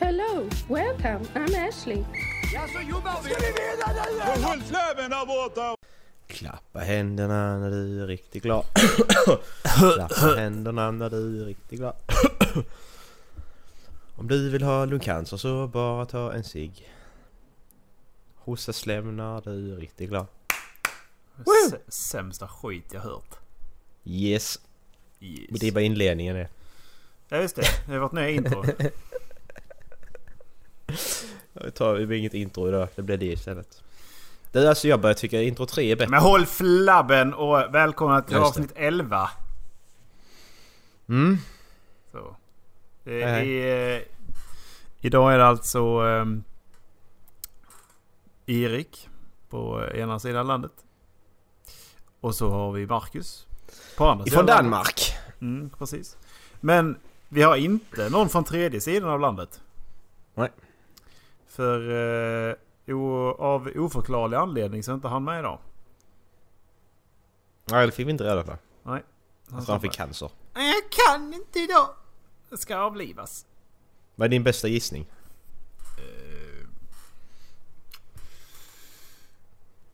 Hello, welcome, I'm Ashley. Klappa händerna när du är riktigt glad. Klappa händerna när du är riktigt glad. Om du vill ha lungcancer så bara ta en cigg. Hosta slem när du är riktigt glad. S- sämsta skit jag hört. Yes. Yes. Det är bara inledningen det. Ja just det, det är vårt nya intro. Jag tar det blir inget intro idag, det blir det istället. Det är alltså jag börjar tycka intro 3 är bättre. Men håll flabben och välkomna till det. avsnitt 11. Mm. Så. Hej, Eh, hej. i, eh, idag är det alltså ehm, Erik på ena sidan landet. Och så har vi Marcus på andra sidan Danmark. landet. Mm, precis. Men vi har inte någon från tredje sidan av landet. Nej. För eh, av oförklarlig anledning så är inte han med idag. Nej det fick vi inte reda på. Nej. Jag tror sa han fick bara, cancer. "Nej, Jag kan inte idag. Det ska avlivas. Vad är din bästa gissning?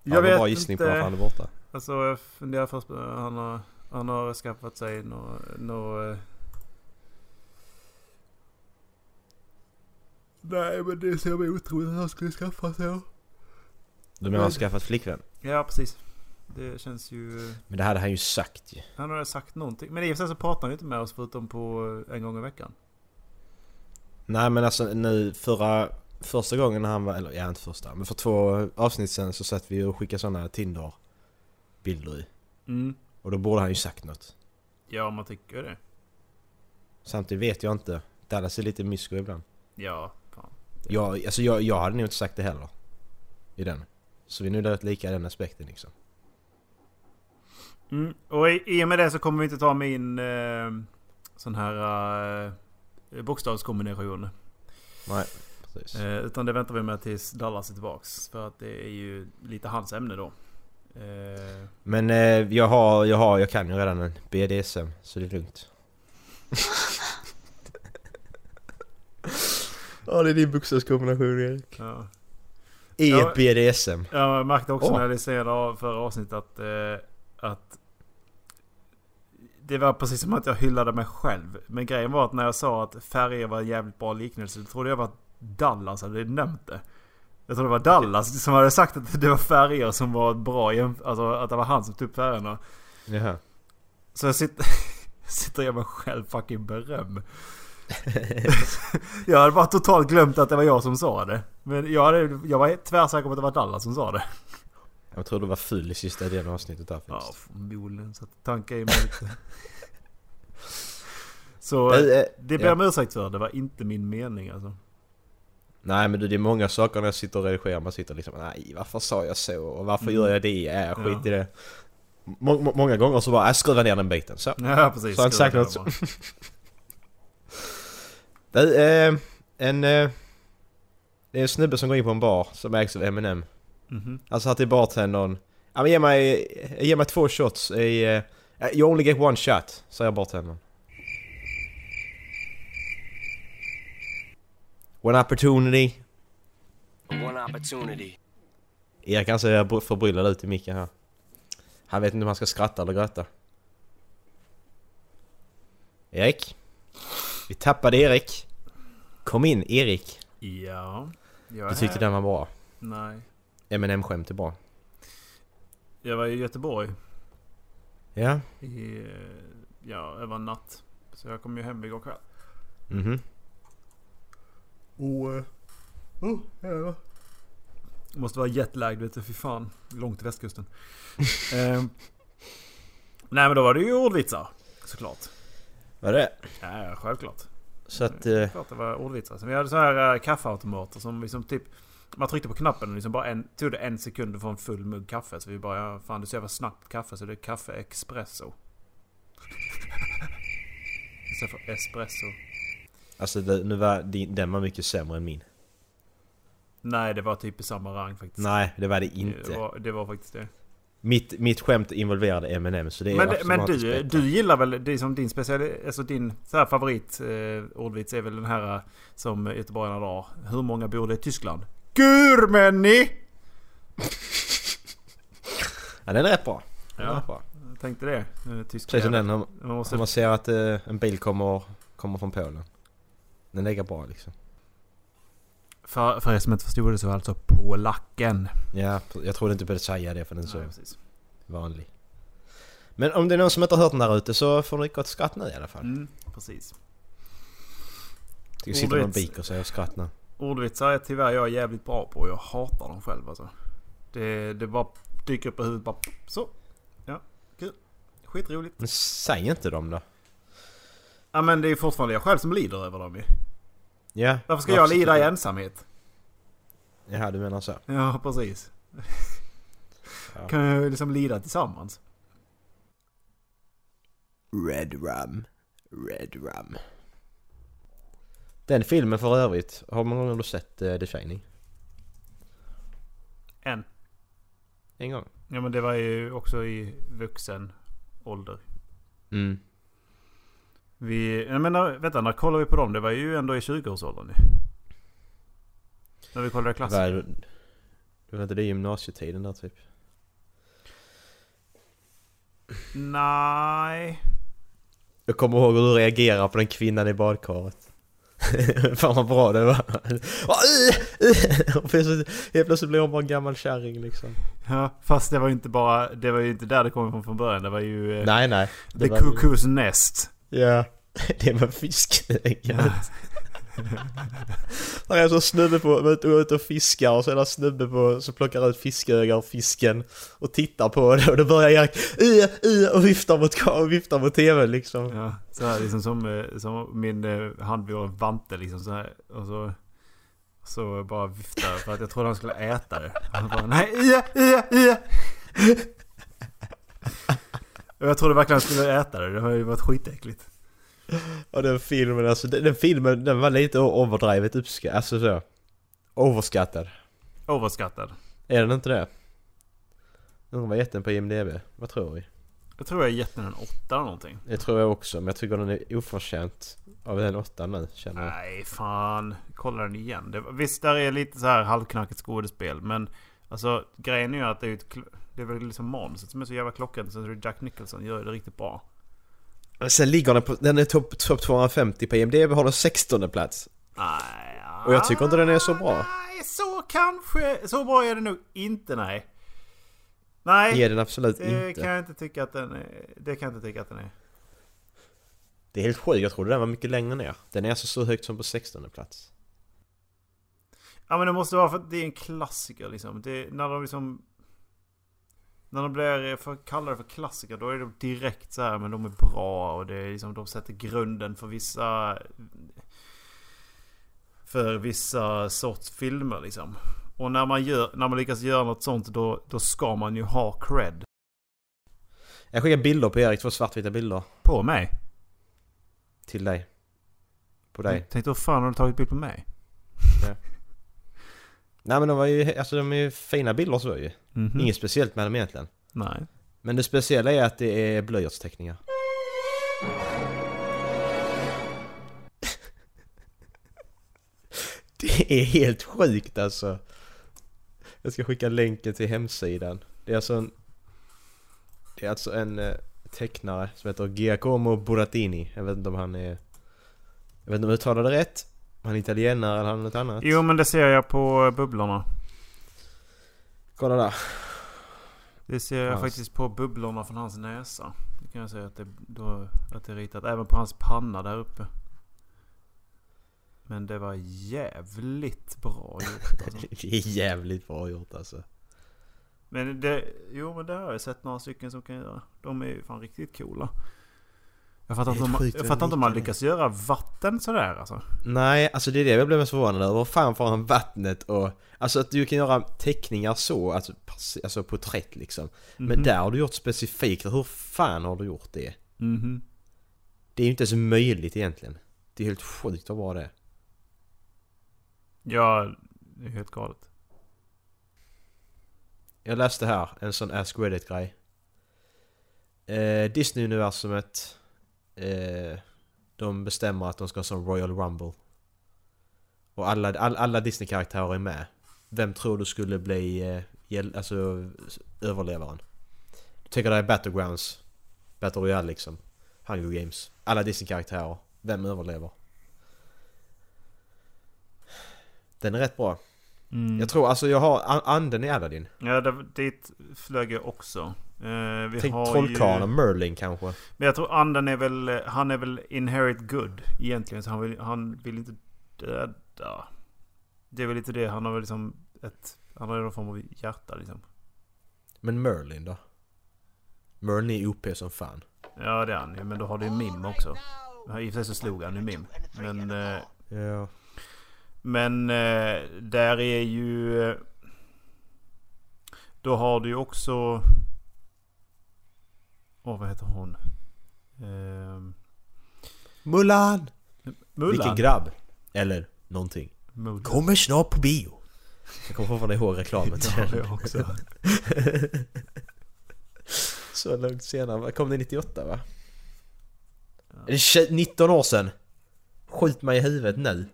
Jag Jag vet bra gissning på inte. varför han är borta. Alltså jag funderar först på han har, han har skaffat sig nå nå, Nej men det ser mig otroligt att han skulle skaffa sig. Du menar han har skaffat flickvän? Ja precis. Det känns ju... Men det hade han ju sagt ju. Han har sagt någonting. Men i och för sig så pratar han ju inte med oss förutom på eh, en gång i veckan. Nej men alltså nu förra... Första gången när han var, eller ja inte första, men för två avsnitt sen så satt vi och skickade sådana Tinder-bilder i. Mm. Och då borde han ju sagt något. Ja man tycker det. Samtidigt vet jag inte. Dallas är lite mysko ibland. Ja. Jag, alltså jag, jag hade nog inte sagt det heller. I den. Så vi är nog rätt lika i den aspekten liksom. Mm. Och i, i och med det så kommer vi inte ta min eh, sån här eh, bokstavskombination. Nej, precis. Eh, utan det väntar vi med tills Dallas är tillbaks. För att det är ju lite hans ämne då. Eh, Men eh, jag har, jag har, jag kan ju redan en BDSM, så det är lugnt. Ja det är din bokstavskombination Erik. ja. E Ja. Jag märkte också Åh. när jag lyssnade av förra avsnittet att, eh, att det var precis som att jag hyllade mig själv. Men grejen var att när jag sa att färger var en jävligt bra liknelse, då trodde jag att Dallas hade nämnt det. Jag trodde det var Dallas som hade sagt att det var färger som var bra, alltså att det var han som tog upp färgerna. Jaha. Så jag sitter, sitter jag mig själv fucking beröm. jag hade bara totalt glömt att det var jag som sa det. Men jag, hade, jag var tvärsäker på att det var Dallas som sa det. Jag tror du var full i sista delen av avsnittet där Ja, faktiskt. förmodligen. Så att tanka i mig lite. Så Eh, det ber ja. jag om ursäkt för. Det var inte min mening alltså. Nej men du, det är många saker när jag sitter och redigerar. Man sitter liksom nej varför sa jag så? Och varför Mm. gör jag det? Äh, skit Ja. i det. Må, många gånger så bara, äh, skruva ner den biten. Så. Ja precis. Så inte sagt något. är eh, en... Eh, det är en snubbe som går in på en bar som ägs av M&M. Mhm. Alltså att till bartendern... Ja men ge mig, ge mig två shots i... eh, you only get one shot, säger bartendern. One opportunity. One opportunity. Erik han ser br- förbryllad ut i micken här. Han vet inte om han ska skratta eller gråta. Erik? Vi tappade Erik. Kom in Erik. Ja. Jag är Du tyckte här. den var bra? Nej. M&M-skämt är bra. Jag var i Göteborg Ja. i, eh, ja, över en natt. Så jag kom ju hem igår kväll. Mhm. Och... eh, Oh, ja. Måste vara jetlagged vet du, fy fan. Långt till västkusten. Ehm, nej men då var det ju ordvitsar. Såklart. Var det? Ja, självklart. Så att... Eh, Klart det var ordvitsar. Så vi hade så här äh, kaffeautomater som liksom typ... Man tryckte på knappen och liksom bara en, tog det en sekund att få en full mugg kaffe. Så vi bara, ja, fan det är så jävla snabbt kaffe så det är kaffe espresso. Istället för espresso. alltså det, nu var din, den var mycket sämre än min. Nej, det var typ i samma rang faktiskt. Nej, det var det inte. Det var, det var faktiskt det. Mitt, mitt skämt involverade M&M så det är Men, men du, bättre. du gillar väl, det som din special, alltså din så här favorit eh, ordvits är väl den här eh, som göteborgarna drar. Hur många bor det i Tyskland? Gurmänni! Ja den är rätt bra. Den Ja. rätt bra. Jag tänkte det. Eh, Tyska Precis som den om, Man måste man ser att eh, en bil kommer, kommer från Polen. Den lägger bra liksom. För, för er som inte förstod det så var alltså polacken. Ja, jag trodde inte du behövde säga det för den är så vanlig. Men om det är någon som inte har hört den där ute så får ni ett gott skratt nu i alla fall. Mm, precis. Det sitter Ordvits. biker sig och skratt nu. Ordvitsar är tyvärr jag jävligt bra på och jag hatar dem själv alltså. Det, det bara dyker upp i huvudet bara så. Ja, kul. Skitroligt. Men säg inte dem då. Ja men det är fortfarande jag själv som lider över dem ju. Ja. Varför ska jag lida i ensamhet? Jaha, du menar så. Ja, precis. Ja. Kan jag liksom lida tillsammans? Red Rum. Red Rum. Den filmen för övrigt, har många gånger du sett uh, The Shining? En. En gång? Ja men det var ju också i vuxen ålder. Mm. Vi, jag menar, vänta, när kollade vi på dem? Det var ju ändå i 20-årsåldern nu. När vi kollade klassen. Var, det var inte det gymnasietiden där typ? Nej. Jag kommer ihåg hur du reagerade på den kvinnan i badkaret. Fan vad bra det var. Och plötsligt- Helt plötsligt blev hon bara en gammal kärring liksom. Ja, fast det var ju inte bara, det var ju inte där det kom ifrån från början. Det var ju eh, Nej nej. The Cuckoo's Nest. Ja. Det var fiskögat. Där är så snubbe på, vet du, ute och fiskar och så är det en snubbe på, som plockar ut fiskögar ur fisken och tittar på det och då börjar Erik uh, uh, och viftar mot, och viftar mot tvn liksom. Ja, så här liksom som, eh, som min eh, hand vid en vante liksom så här. Och så, så bara viftar för att jag trodde han skulle äta det. Han bara nej, ia, ia, ia. Och jag trodde verkligen han skulle äta det. Det har ju varit skitäckligt. Och den filmen alltså, den, den filmen den var lite overdrivet uppskattad, alltså så. Overskattad. Overskattad. Är den inte det? Undrar vad gett den på IMDB? Vad tror vi? Jag tror jag gett den en åtta eller någonting. Det tror jag också, men jag tycker den är oförtjänt av den åttan nu känner jag. Nej, fan. Kolla den igen. Det, visst, där är lite så här halvknackigt skådespel. Men alltså grejen är ju att det är, ett, det är väl liksom manuset som är så jävla klockrent. Så Jack Nicholson gör det riktigt bra. Men Sen ligger den på, den är topp top 250 på IMDB, har den 16 plats. Nej. Och jag tycker inte den är så bra. Nej, så kanske. Så bra är det nog inte, nej. Nej. Det är den absolut det inte. kan jag inte tycka att den är. Det kan jag inte tycka att den är. Det är helt sjukt, jag trodde den var mycket längre ner. Den är alltså så högt som på 16 plats. Ja men det måste vara för att det är en klassiker liksom. Det, när de liksom... När de blir för, kallade för klassiker då är de direkt så här men de är bra och det är liksom de sätter grunden för vissa... För vissa sorts filmer liksom. Och när man, gör, när man lyckas göra något sånt då, då ska man ju ha cred. Jag skickar bilder på Erik, två svartvita bilder. På mig? Till dig. På dig. Tänkte hur fan har du tagit bild på mig? Nej men de var ju, alltså de är ju fina bilder så ju. Mhm. Inget speciellt med dem egentligen. Nej. Men det speciella är att det är blyertsteckningar. Det är helt sjukt alltså. Jag ska skicka länken till hemsidan. Det är alltså en... Det är alltså en eh, tecknare som heter Giacomo Burattini. Jag vet inte om han är... Jag vet inte om jag uttalar det rätt. Han är italienare eller han något annat? Jo men det ser jag på bubblorna. Kolla där. Det ser jag Hans. faktiskt på bubblorna från hans näsa. Det kan jag säga att det, då, att det är ritat. Även på hans panna där uppe. Men det var jävligt bra gjort alltså. Det är jävligt bra gjort alltså. Men det, jo men det har jag sett några stycken som kan göra. De är ju fan riktigt coola. Jag fattar inte sjukt jag fattar inte om man lyckas göra vatten sådär alltså. Nej, alltså det är det jag blev mest förvånad över. Vad fan får han vattnet och... Alltså att du kan göra teckningar så, alltså, alltså porträtt liksom. Men Mhm. där har du gjort specifikt. Hur fan har du gjort det? Mhm. Det är ju inte ens möjligt egentligen. Det är helt sjukt vad bra det. Ja, det är helt galet. Jag läste här, en sån Ask Reddit-grej. Eh, Disney-universumet... Eh, de bestämmer att de ska ha sån Royal Rumble. Och alla, all, alla Disney-karaktärer är med. Vem tror du skulle bli eh, alltså, överlevaren? Du tänker dig Battlegrounds. Battle Royale liksom. Hunger Games. Alla Disney-karaktärer. Vem överlever? Den är rätt bra. Mm. Jag tror alltså jag har an- anden i Aladdin. Ja, det, dit flög jag också. Vi Tänk Trollkarlen, ju... Merlin kanske. Men jag tror anden är väl, han är väl inherit good egentligen. Så han vill, han vill inte döda. Det är väl lite det, han har väl liksom ett, han har någon form av hjärta liksom. Men Merlin då? Merlin är OP som fan. Ja det är han men då har du ju Mim också. I och för sig så slog han ju Mim. Men, eh, Ja. men eh, där är ju... Då har du ju också... Åh, vad heter hon? Eh, Mulan! Mulan. Vilken grabb! Eller någonting. Mulan. Kommer snart på bio! Jag kommer fortfarande ihåg reklamen till Ja, den. jag också. Så långt senare. Kom det 98 va? Är det tje- 19 år sedan? Skjut mig i huvudet nu.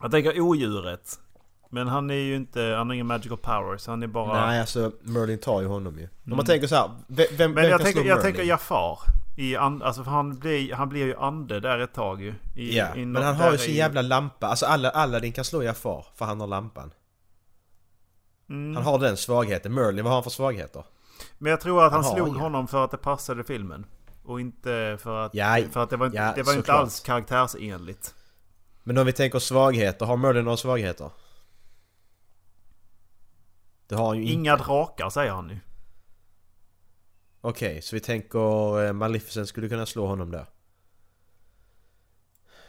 Jag tänker odjuret. Men han är ju inte, han har ingen magical powers. Han är bara... Nej alltså Merlin tar ju honom ju. Om Mm. man tänker så här, vem, vem, Men jag tänker, jag tänker Jafar. I and, alltså för han blir, han blir ju ande där ett tag ju. I, Ja, i men han har ju sin jävla lampa. Alltså alla, alla din kan slå Jafar för han har lampan. Mm. Han har den svagheten. Merlin, vad har han för svagheter? Men jag tror att han, Han slog inga. honom för att det passade filmen. Och inte för att, Ja, för att det var, inte- ja, det var inte såklart. alls karaktärsenligt. Men om vi tänker svagheter, har Merlin några svagheter? Det har han ju Inga inte. drakar säger han ju. Okej, så vi tänker eh, Maleficent skulle kunna slå honom där.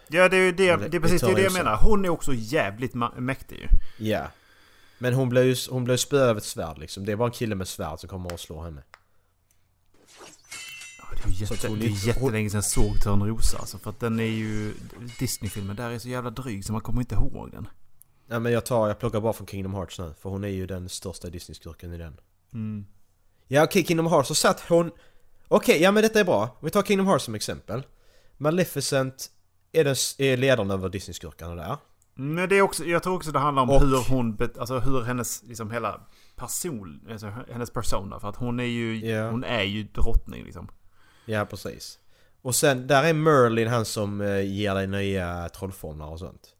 Ja det är ju det, Det- är precis det det, jag menar. Hon är också jävligt mäktig ju. Ja. Men hon blev ju hon blev spöad av ett svärd liksom. Det är bara en kille med svärd som kommer att slå henne. Det är jätte, det är jättelänge sedan jag såg Törnrosa alltså. För att den är ju... Disney-filmen där är så jävla dryg så man kommer inte ihåg den. Ja men jag tar, jag plockar bara från Kingdom Hearts nu. För hon är ju den största Disney-skurken i den. Mm. Ja okej, Kingdom Hearts så satt hon... Okej, ja men detta är bra. Vi tar Kingdom Hearts som exempel. Maleficent är, den, är ledaren över Disney-skurkarna där. Men det är också, jag tror också det handlar om Och- hur hon, alltså hur hennes, liksom hela person, alltså hennes persona. För att hon är ju, Ja. hon är ju drottning liksom. Ja precis. Och sen, där är Merlin han som eh, ger dig nya trollformlar och sånt.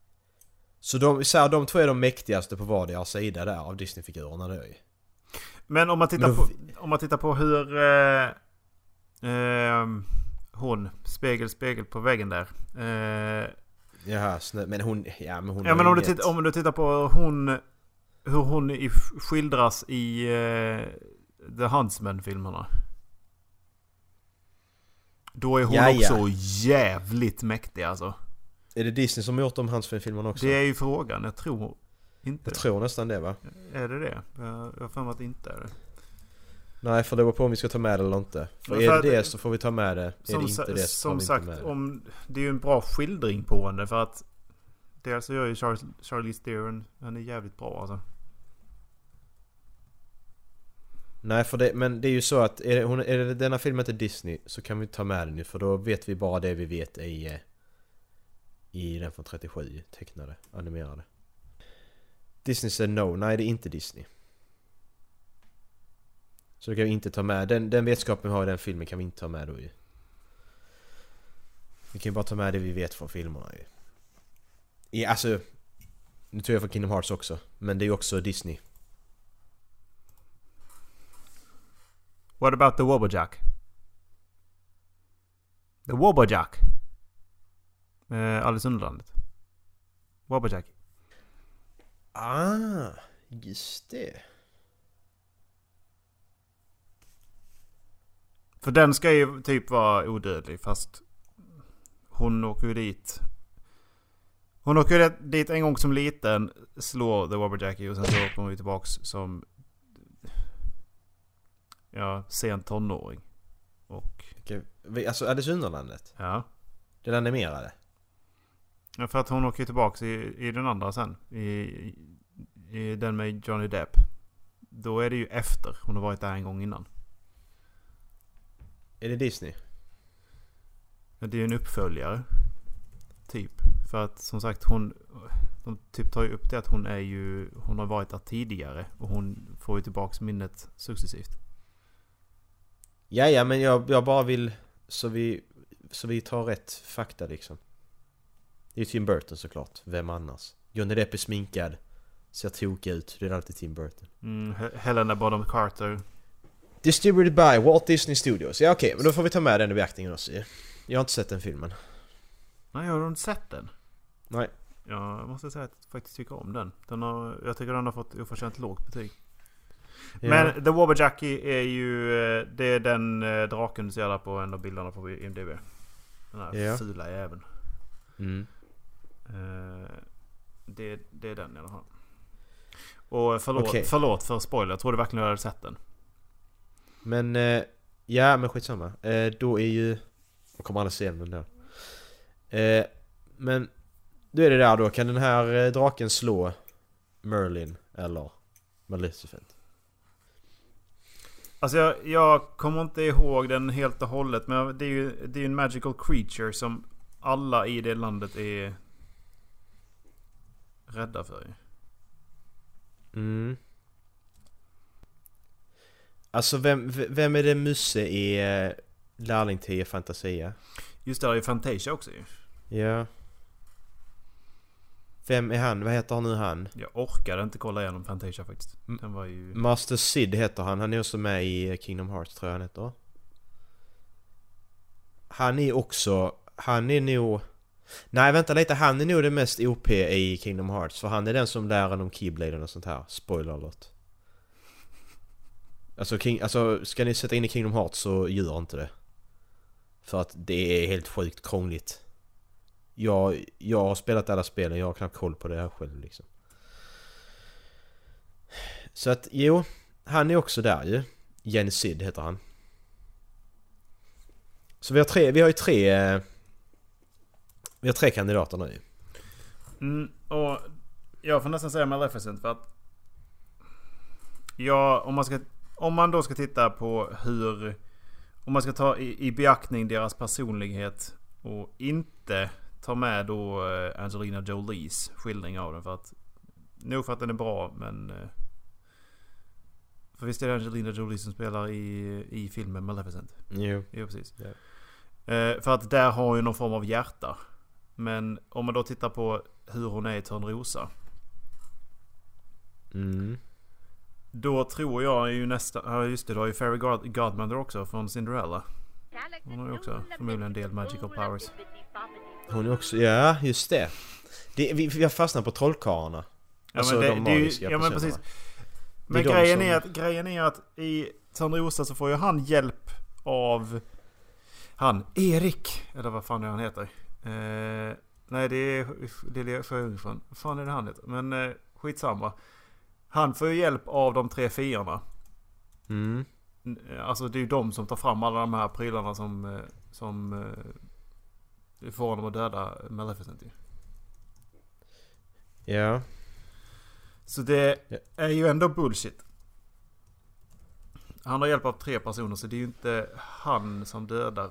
Så de, så här, de två är de mäktigaste på vardera sida där av Disney-figurerna då ju. Men om man tittar Men på, om man tittar på hur... Eh, ehm, hon, spegel, spegel på väggen där. Eh, Jaha, snö, men hon, ja men hon ja men om du, tittar, om du tittar på hon, hur hon i, skildras i eh, The Huntsman-filmerna. Då är hon Ja, ja. också jävligt mäktig alltså. Är det Disney som har gjort de Huntsman-filmerna också? Det är ju frågan, jag tror inte Jag det. tror nästan det va? Är det det? Jag har för mig att det inte är det. Nej för det beror på om vi ska ta med det eller inte. För Men är för det det så får vi ta med det. Är det inte det så som vi inte sagt, med det. om, det är ju en bra skildring på henne för att Dels så gör ju Charles, Charlize Theron, han är jävligt bra alltså. Nej för det, men det är ju så att är, det, hon, är det denna filmen inte Disney så kan vi ta med den ju för då vet vi bara det vi vet i i den från 37 tecknade, animerade Disney said no, nej det är inte Disney Så det kan vi inte ta med, den, den vetskapen vi har i den filmen kan vi inte ta med då ju Vi kan ju bara ta med det vi vet från filmerna ju. I, alltså... Nu tror jag från Kingdom Hearts också. Men det är ju också Disney. What about the Wobojack? The Wobojack? Eh, Alice Underlandet. Wobberjack. Ah, just det. För den ska ju typ vara odödlig fast hon åker ju dit. Hon åker ju dit en gång som liten, slår The Wobberjackie och sen så åker hon ju tillbaks som... Ja, sen tonåring. Och... Okej, Alltså Alice Underlandet. Ja. Den animerade. Ja, för att hon åker ju tillbaks i, i den andra sen. I, i, den med Johnny Depp. Då är det ju efter hon har varit där en gång innan. Är det Disney? Det är ju en uppföljare. Typ. För att som sagt hon... De typ tar ju upp det att hon är ju... Hon har varit där tidigare. Och hon får ju tillbaks minnet successivt. Ja, ja, men jag, jag bara vill... Så vi... Så vi tar rätt fakta liksom. Det är Tim Burton såklart. Vem annars? Johnny Depp är sminkad. Ser tokig ut. Det är alltid Tim Burton. Mm, He- Helena Bonham Carter. Distributed by Walt Disney Studios. Ja okej, men då får vi ta med den i beaktningen också. Jag har inte sett den filmen. Nej, jag har inte sett den. Nej. Jag måste säga att jag faktiskt tycker om den. den har, jag tycker den har fått oförtjänt lågt betyg. Ja. Men The Wobberjackie är ju... eh, Det är den eh, draken du ser där på en av bilderna på IMDB. Den här Ja. fula jäveln. Mm. Eh, Det, det är den alla fall. Och förlåt, Okej. förlåt för spoiler. Jag trodde verkligen jag hade sett den. Men... Eh, ja, men skitsamma. Eh, då är ju... Jag kommer aldrig se den. Eh, men... Då är det där då. Kan den här draken slå Merlin eller Maleficent? Alltså jag, jag kommer inte ihåg den helt och hållet. Men det är ju det är en magical creature som alla i det landet är rädda för ju. Mm. Alltså vem, vem är det Musse i eh, Lärling till Fantasia? Just det, det är ju Fantasia också ju. Ja. Vem är han? Vad heter han nu han? Jag orkade inte kolla igenom Fantasia faktiskt. Den var ju... Master Sid heter han. Han är också med i Kingdom Hearts tror jag han heter. Han är också... Han är nog... Nej vänta lite, han är nog det mest OP i Kingdom Hearts. För han är den som lär en om Keybladen och sånt här. Spoiler alert. Alltså, King, alltså ska ni sätta in i Kingdom Hearts så gör inte det. För att det är helt sjukt krångligt. Jag, jag har spelat alla spelen, jag har knappt koll på det här själv liksom. Så att jo, han är också där ju. Jenny Sid heter han. Så vi har tre, vi har ju tre... Eh, vi har tre kandidater nu. Mm, och jag får nästan säga Maleficent för att... Ja, om man ska... Om man då ska titta på hur... Om man ska ta i, i beaktning deras personlighet och inte ta med då eh, Angelina Jolies skildring av den för att... Nog för att den är bra men... eh, För visst är det Angelina Jolie som spelar i, i filmen Maleficent? Jo. Ja, precis. Ja. Eh, för att där har ju någon form av hjärta. Men om man då tittar på hur hon är i Törnrosa. Mm. Då tror jag ju nästan... Ja just det, du har ju Fairy God, Godmother också från Cinderella. Hon har ju också förmodligen en del magical powers. Hon är också, ja just det. det vi, vi har fastnat på trollkarlarna. Ja Alltså men, det, de det är ju, magiska ja, men personerna. precis. Men är grejen, som- är att, grejen är att i Törnrosa så får ju han hjälp av... Han, Erik! Eller vad fan är han heter? Eh, nej det är Lilja Sjöjungfrun. Vad fan är det han heter? Men eh, skitsamma. Han får ju hjälp av de tre fiorna. Mm. Alltså det är ju de som tar fram alla de här prylarna som... eh, Som... eh, Får honom att döda Maleficent ju. Ja. Så det är ju ändå bullshit. Han har hjälp av tre personer så det är ju inte han som dödar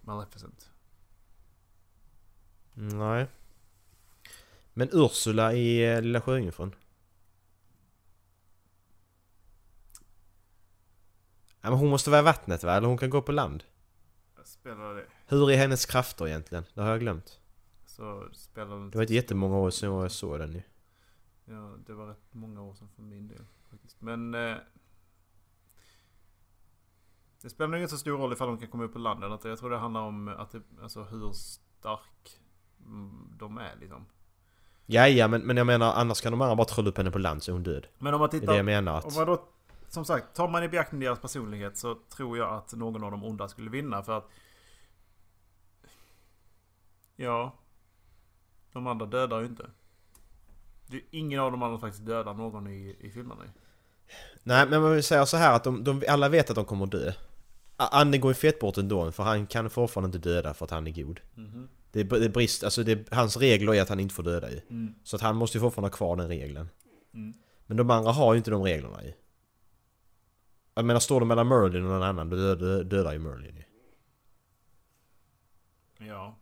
Maleficent. Nej. Men Ursula i eh, Lilla Sjöjungfrun? Ja, men hon måste vara i vattnet va? Eller hon kan gå på land? Spelar det. Hur är hennes krafter egentligen? Det har jag glömt. Så spelar den Det var inte jättemånga år sedan jag såg den ju. Ja, det var rätt många år sedan för min del. Faktiskt. Men... Eh, det spelar nog inte så stor roll ifall de kan komma upp på land eller inte. Jag tror det handlar om att det, alltså hur stark de är liksom. Ja, ja men, men jag menar annars kan de andra bara trolla upp henne på land så är hon död. Men om man Det är tittar... det jag menar att... Om man då, som sagt, tar man i beaktning deras personlighet så tror jag att någon av de onda skulle vinna för att... Ja. De andra dödar ju inte. Det är ingen av de andra faktiskt dödar någon i, i filmerna. Nej men man vill säga så här att de, de, alla vet att de kommer att dö. Anne går ju fett bort ändå för han kan fortfarande inte döda för att han är god. Det är, det är brist, alltså det hans regler är att han inte får döda ju. Mm. Så att han måste ju fortfarande ha kvar den regeln. Mm. Men de andra har ju inte de reglerna ju. Jag menar står det mellan Merlin och någon annan då dödar, dödar ju Merlin ju. Ja.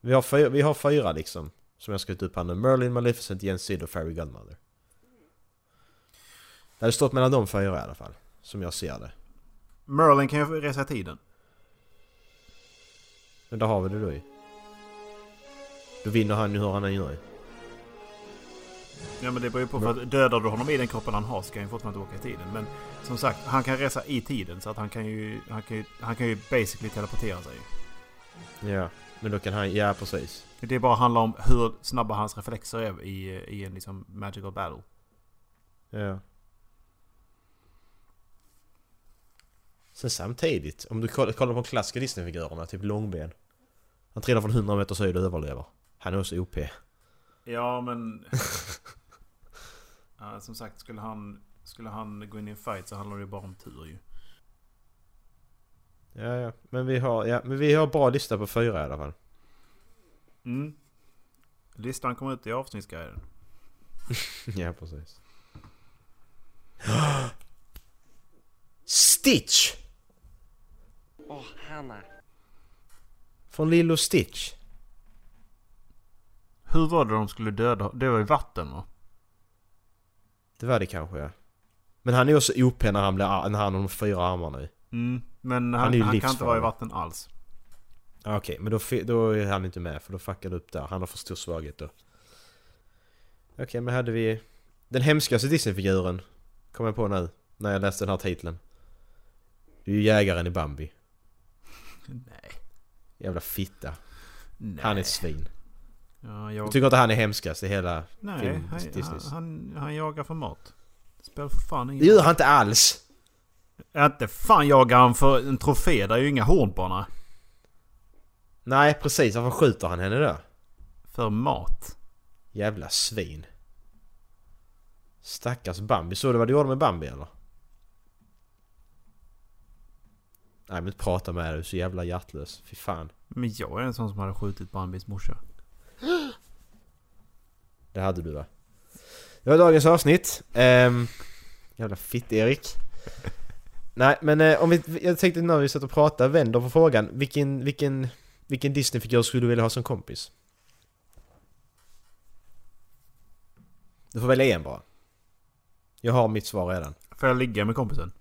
Vi har, fyra, vi har fyra liksom. Som jag skrivit upp här nu. Merlin, Maleficent, Jens Sid och Fairy Godmother. Det hade stått mellan de fyra i alla fall. Som jag ser det. Merlin kan ju resa i tiden. Men där har vi det då ju. Då vinner han ju hur han än gör. Ja men det beror ju på för att dödar du honom i den kroppen han har så kan han ju fortfarande åka i tiden. Men som sagt, han kan resa i tiden så att han kan ju... Han kan ju, han kan ju basically teleportera sig. Ja. Men då kan han, ja precis. Det bara handlar om hur snabba hans reflexer är i, i en liksom magical battle. Ja. Sen samtidigt, om du kollar på de klassiska Disney-figurerna, typ Långben. Han trillar från 100 meters höjd och överlever. Han är också OP. Ja men... ja, som sagt, skulle han, skulle han gå in i en fight så handlar det ju bara om tur ju. Ja, ja. Men vi har, ja, men vi har bra lista på fyra i alla fall. Mm. Listan kommer ut i avsnittsguiden. ja, precis. Stitch! Åh, Hanna. Från Lilo Stitch. Hur var det de skulle döda? Det var i vatten va? Det var det kanske ja. Men han är också OP när han, blir, när han har de fyra armarna i. Mm. Men han, Han han, ju kan inte vara i vatten alls. Ja, Okej, men då, då är han inte med för då fuckar det upp där. Han har för stor svaghet då. Okej, men hade vi... Den hemskaste Disney-figuren kom jag på nu när jag läste den här titeln. Det är ju jägaren i Bambi. Nej. Jävla fitta. Nej. Han är ett svin. Ja, Jag jag... tycker inte han är hemskast i hela Nej, film han, han, han, han jagar för mat. Spelar för fan Det ingen gör han inte alls! Inte fan jagar han för en trofé. Det är ju inga horn på henne. Nej, precis. Varför skjuter han henne då? För mat. Jävla svin. Stackars Bambi. Såg du vad du gjorde med Bambi eller? Nej men prata med dig, du är så jävla hjärtlös. Fy fan. Men jag är en sån som hade skjutit Bambis morsa. Det hade du va? Det var dagens avsnitt. Um, jävla fitt-Erik. Nej men eh, om vi, jag tänkte när vi satt och pratade, vänder på frågan. Vilken, vilken, vilken Disney-figur skulle du vilja ha som kompis? Du får välja en bara. Jag har mitt svar redan. Får jag ligga med kompisen?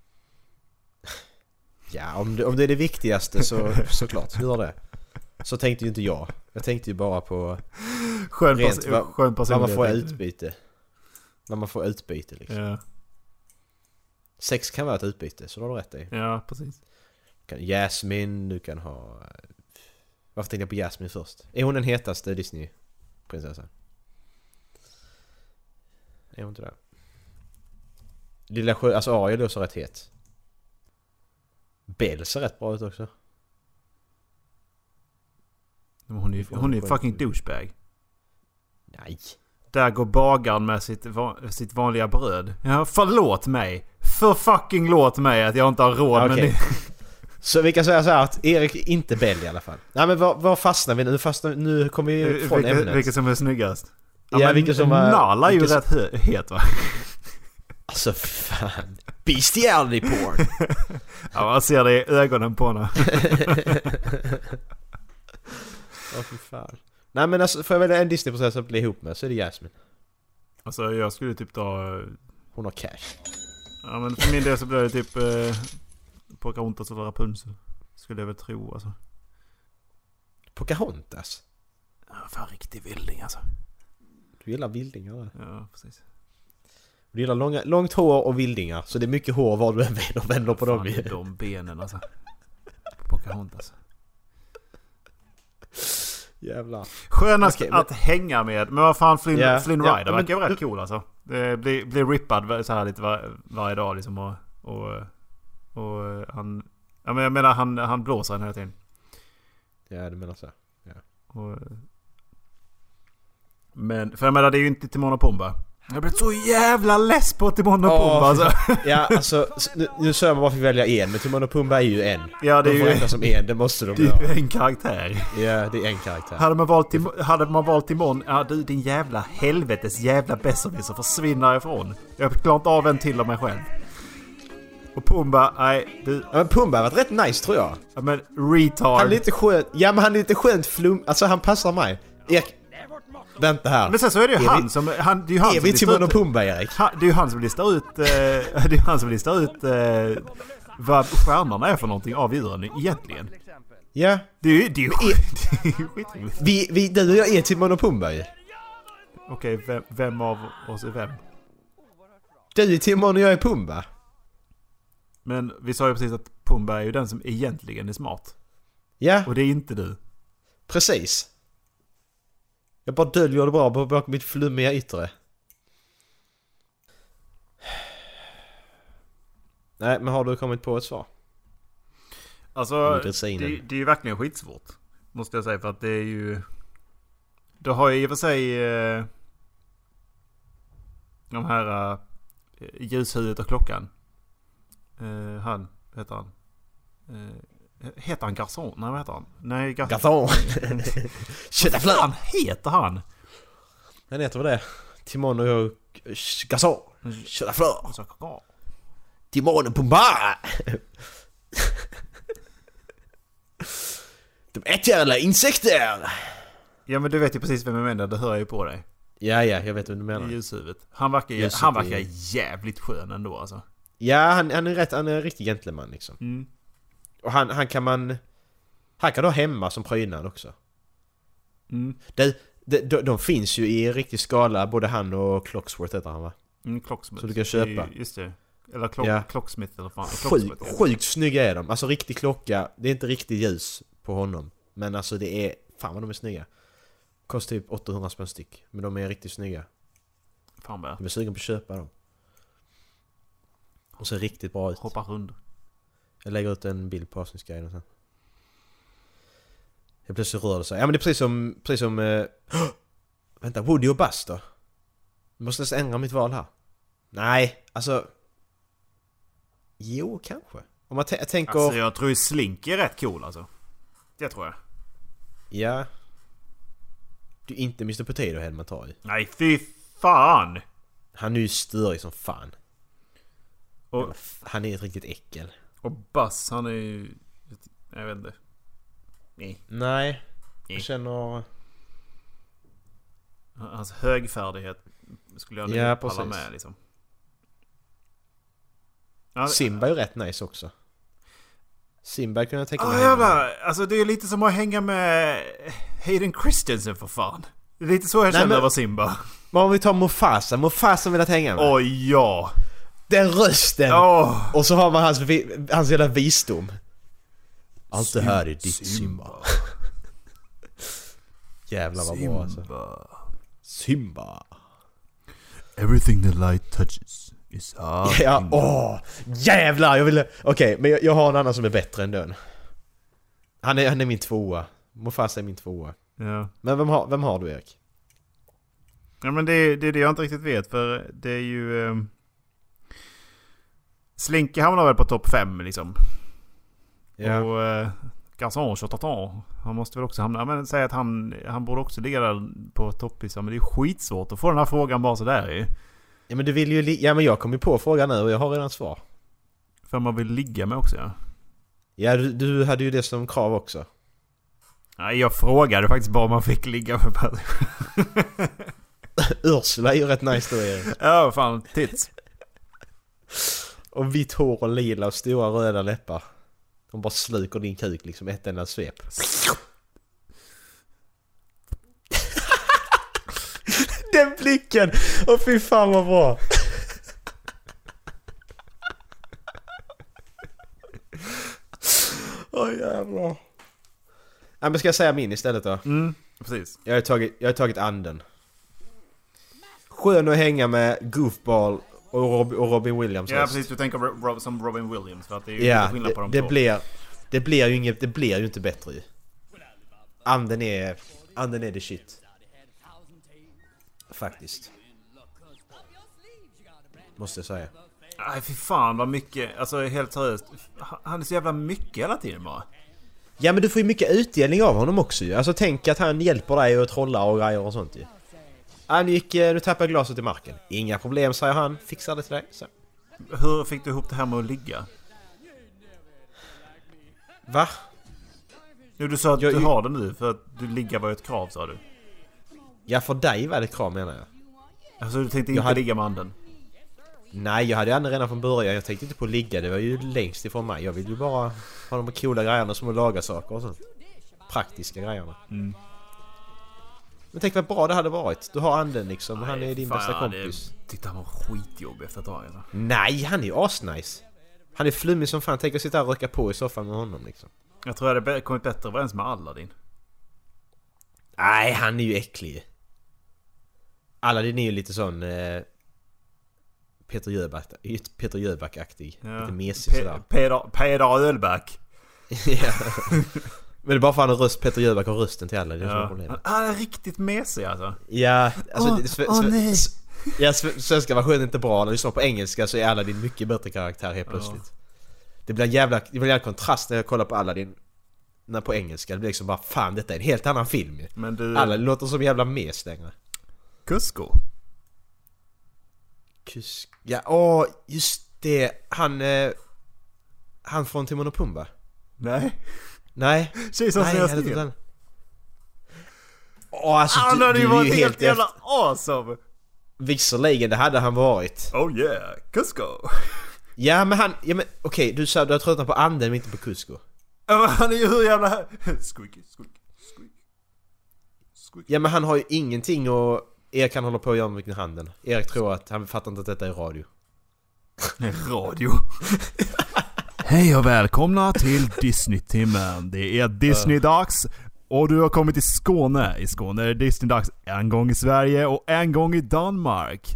Ja, om det, om det är det viktigaste så såklart, gör det. Så tänkte ju inte jag. Jag tänkte ju bara på Skön, Rent, pers- vad- skön vad man får personlighet. utbyte. Vad man får utbyte liksom. Ja, Sex kan vara ett utbyte, så har du rätt i. ja, precis. Du kan Jasmine, du kan ha... Varför tänkte jag på Jasmine först? Är hon den hetaste Disney-prinsessan? Är hon inte det? Lilla sjö... Alltså Ariel är också rätt het. Belle ser rätt bra ut också. Men hon är ju hon är fucking douchebag. Nej. Där går bagaren med sitt, va- sitt vanliga bröd. Ja, förlåt mig. För fucking låt mig att jag inte har råd med Okej. det. Så vi kan säga så här att Erik inte Bell i alla fall. Nej men var, var fastnar vi nu? Fastnar, nu kommer vi från Vilket, ämnet. vilket som är snyggast. Ja, vilket som var- Nala är ju rätt het va? Alltså fan. Bestiality porn! Ja, man ser det i ögonen på henne. Åh fy fan. Nej men alltså, får jag välja en Disney-prinsessa att bli ihop med så är det Jasmine. Alltså jag skulle typ ta... eh, Hon har cash. Ja men för min del så blir det typ... Eh, Pocahontas eller Rapunzel. Skulle jag väl tro alltså. Pocahontas? Ja, fan riktig vilding alltså. Du gillar vildingar? Ja, precis. Du gillar långa, långt hår och vildingar. Så det är mycket hår var du än vänder, vänder på dem Fan, ju. de benen alltså. Pocahontas. Jävlar. Skönast men- att hänga med. Men vad fan Flynn, Ja, Flynn ja, Rider men- verkar ju rätt cool alltså. Blir, blir rippad så här lite var, varje dag liksom och... Och, och han... Ja men jag menar han, han blåser den hela tiden. Ja, du menar så. Och, men, för jag menar det är ju inte Timon och Pumba. Jag blivit så jävla less på Timon och Pumba alltså. Ja, alltså nu, nu sa jag bara fick välja en, men Timon och Pumba är ju en. Ja det de är får ju... som en, det måste de Det är ju en karaktär. Ja, det är en karaktär. Hade man valt, Tim- hade man valt Timon, ja du din jävla helvetes jävla besserwisser försvinner ifrån. Jag klarar inte av en till av mig själv. Och Pumba, nej du, Ja, men Pumba har varit rätt nice tror jag. ja men retard. Han är lite skönt, ja men han är lite skönt flum, alltså han passar mig. Erik, vänta här. Men sen så är det ju Är han vi- som, han, det är ju han Är som vi Timon och ut, Pumba Erik? han, det är ju han som listar ut, eh, det är han som listar ut eh, vad stjärnorna är för någonting av djuren egentligen. Ja. Det är ju, det är ju skitroligt. Vi, vi, du och jag är Timon och Pumba ju. Okej, vem, vem av oss är vem? Du är Timon och jag är Pumba. Men vi sa ju precis att Pumba är ju den som egentligen är smart. Ja, Och det är inte du. precis. Jag bara döljer det bra bakom mitt flummiga yttre. Nej, men har du kommit på ett svar? Alltså, det, det är ju verkligen skitsvårt. Måste jag säga för att det är ju... Du har ju i och för sig... Eh, de här... Eh, ljushuvudet och klockan. Eh, han, heter han? Eh, heter han Garçon? Nej vad heter han? Nej Garçon. Gathon! Vad fan heter han? Han heter väl det? Timon och jag... Gathon! Köttaflör! Timon och Pumba! De äter alla insekter! Ja men du vet ju precis vem jag menar, det hör jag ju på dig. Ja, ja, jag vet vad du menar. ljushuvudet. Han verkar, ju- Ljuset han verkar jävligt skön ändå alltså. Ja, han, han är rätt, han är en riktig gentleman liksom. Mm. Och han, han kan man... Han kan ha hemma som prydnad också. Mm. Det, de, de, de finns ju i riktig skala, både han och Clocksworth heter han va? Mm, Clocksmith. Så du kan köpa. Det Just det. Eller klock, Ja. Clocksmith eller fan. Ja. sjukt snygga är de. Alltså riktig klocka, det är inte riktigt ljus på honom. Men alltså det är... Fan vad de är snygga. Kostar typ 800 spänn styck. Men de är riktigt snygga. Fan vad Jag är sugen på att köpa dem. Och ser riktigt bra ut. Hoppa rund. Jag lägger ut en bild på avsnittsguiden sen. Jag plötsligt rör det sig. Ja men det är precis som... Precis som... Eh, vänta, Woody och då? Jag måste nästan ändra mitt val här. Nej, alltså... Jo, kanske. Om man tä- tänker... Alltså jag tror ju Slink är rätt cool alltså. Det tror jag. Ja. Du är inte Mr Potato Head man tar i. Nej fy fan! Han är ju störig som fan. Och, Han är ett riktigt äckel. Och Buzz han är ju... Jag vet inte. Nej. Nej. Jag känner... Hans högfärdighet skulle jag nog Ja, inte palla med liksom. Simba är ju rätt nice också. Simba kunde jag tänka mig hänga med. jävlar! Alltså det är lite som att hänga med Hayden Christensen för fan. Det är lite så jag Nej, känner över Simba. Men om vi tar Mufasa, Mufasa vill jag hänga med. Oj ja! Den rösten! Åh! Och så har man hans, hans jävla visdom. Allt det här är ditt Simba. Jävlar vad bra alltså. Simba. Simba. Everything the light touches is hard. Ja, åh! Jävlar! Jag ville... Okej, men jag, jag har en annan som är bättre än den. Han är, han är min tvåa. Mufasa är min tvåa. Ja. Men vem har, vem har du Erik? ja men det, det är det jag inte riktigt vet för det är ju... Um... Slinky hamnar väl på topp 5 liksom. Ja. Och uh, Garçon Chotatan, han måste väl också hamna... Men säg att han, han borde också ligga där på topplistan. Men det är skitsvårt att få den här frågan bara sådär ju. Ja men du vill ju... Ja men jag kom ju på frågan nu och jag har redan svar. För man vill ligga med också ja. Ja, du, du hade ju det som krav också. Nej, jag frågade faktiskt bara om man fick ligga med person. Ursula är ju rätt nice då Erik. Ja, fan. Tits. Och vitt hår och lila och stora röda läppar. De bara sluker din kuk liksom ett enda svep. Den blicken! Åh fy fan vad bra! Åh jävlar. Ja, men ska jag säga min istället då? Mm, precis. Jag har tagit, jag har tagit anden. Skön att hänga med Goofball och, Rob, och Robin Williams Ja röst. precis, du tänker Ro- Rob, som Robin Williams. För att det är ju Ja, skillnad på de det två. blir... Det blir ju inget, det blir ju inte bättre ju. Anden är... Anden är the shit. Faktiskt. Måste jag säga. Nej fy fan vad mycket, alltså helt seriöst. Han är så jävla mycket hela tiden bara. Ja men du får ju mycket utdelning av honom också ju. Alltså tänk att han hjälper dig att trolla och grejer och sånt ju. Han gick... eh, Nu tappade jag glaset i marken. Inga problem säger han. Fixar det till dig. Så. Hur fick du ihop det här med att ligga? Va? Jo du sa att Jag- du har det nu för att du ligga var ett krav sa du. Ja för dig var det ett krav menar jag. Alltså du tänkte Jag inte hade- ligga med anden? Nej, jag hade anden redan från början. Jag tänkte inte på att ligga. Det var ju längst ifrån mig. Jag vill ju bara ha de coola grejerna som att laga saker och sånt. Praktiska grejerna. Mm. Men tänk vad bra det hade varit. Du har anden liksom. Han är din Fan, bästa jag hade kompis. tyckte han var skitjobbig efter ett tag alltså. Nej, han är ju asnice. Han är flummig som fan. Tänk att sitta och röka på i soffan med honom liksom. Jag tror jag hade kommit bättre överens med Aladdin. Nej, han är ju äcklig. Aladdin är ju lite sån... Eh, Peter Jöback, Peter Jöback-aktig. Lite mesig sådär. Pe- Peder, Peder Ölback. ja. Men det är bara för att han har röst, Peter Jöback har rösten till Aladdin. Det är Ja. ja. problemet. Han är riktigt mesig alltså. Ja, alltså... Åh, sve- åh, sve- nej. Ja, sve- svenska versionen är inte bra. När du lyssnar på engelska så är Aladdin mycket bättre karaktär helt Ja. plötsligt. Det blir en jävla, det blir en jävla kontrast när jag kollar på Aladdin när på engelska. Det blir liksom bara fan detta är en helt annan film ju. Men du... Aladdin låter som jävla mes längre. Kusko. Kusk... Ja, åh, just det. Han... Eh, han från Timon och Pumba. Nej. Nej. Kejsarens nya stil. Åh, alltså Han hade ju varit helt jävla efter... awesome! Visserligen, det hade han varit. Oh yeah, Kusko! Ja men han, ja men okej du sa du har tröttnat på anden men inte på Cusco. Ja, men han är ju hur jävla... Squeaky, squeak, squeak. Squeak. Ja men han har ju ingenting och Erik han håller på att göra med handen. Erik tror att han fattar inte att detta är radio. Radio. Hej och välkomna till Disney-timmen. Det är Disney-dags och du har kommit till Skåne. I Skåne är det Disney-dags en gång i Sverige och en gång i Danmark.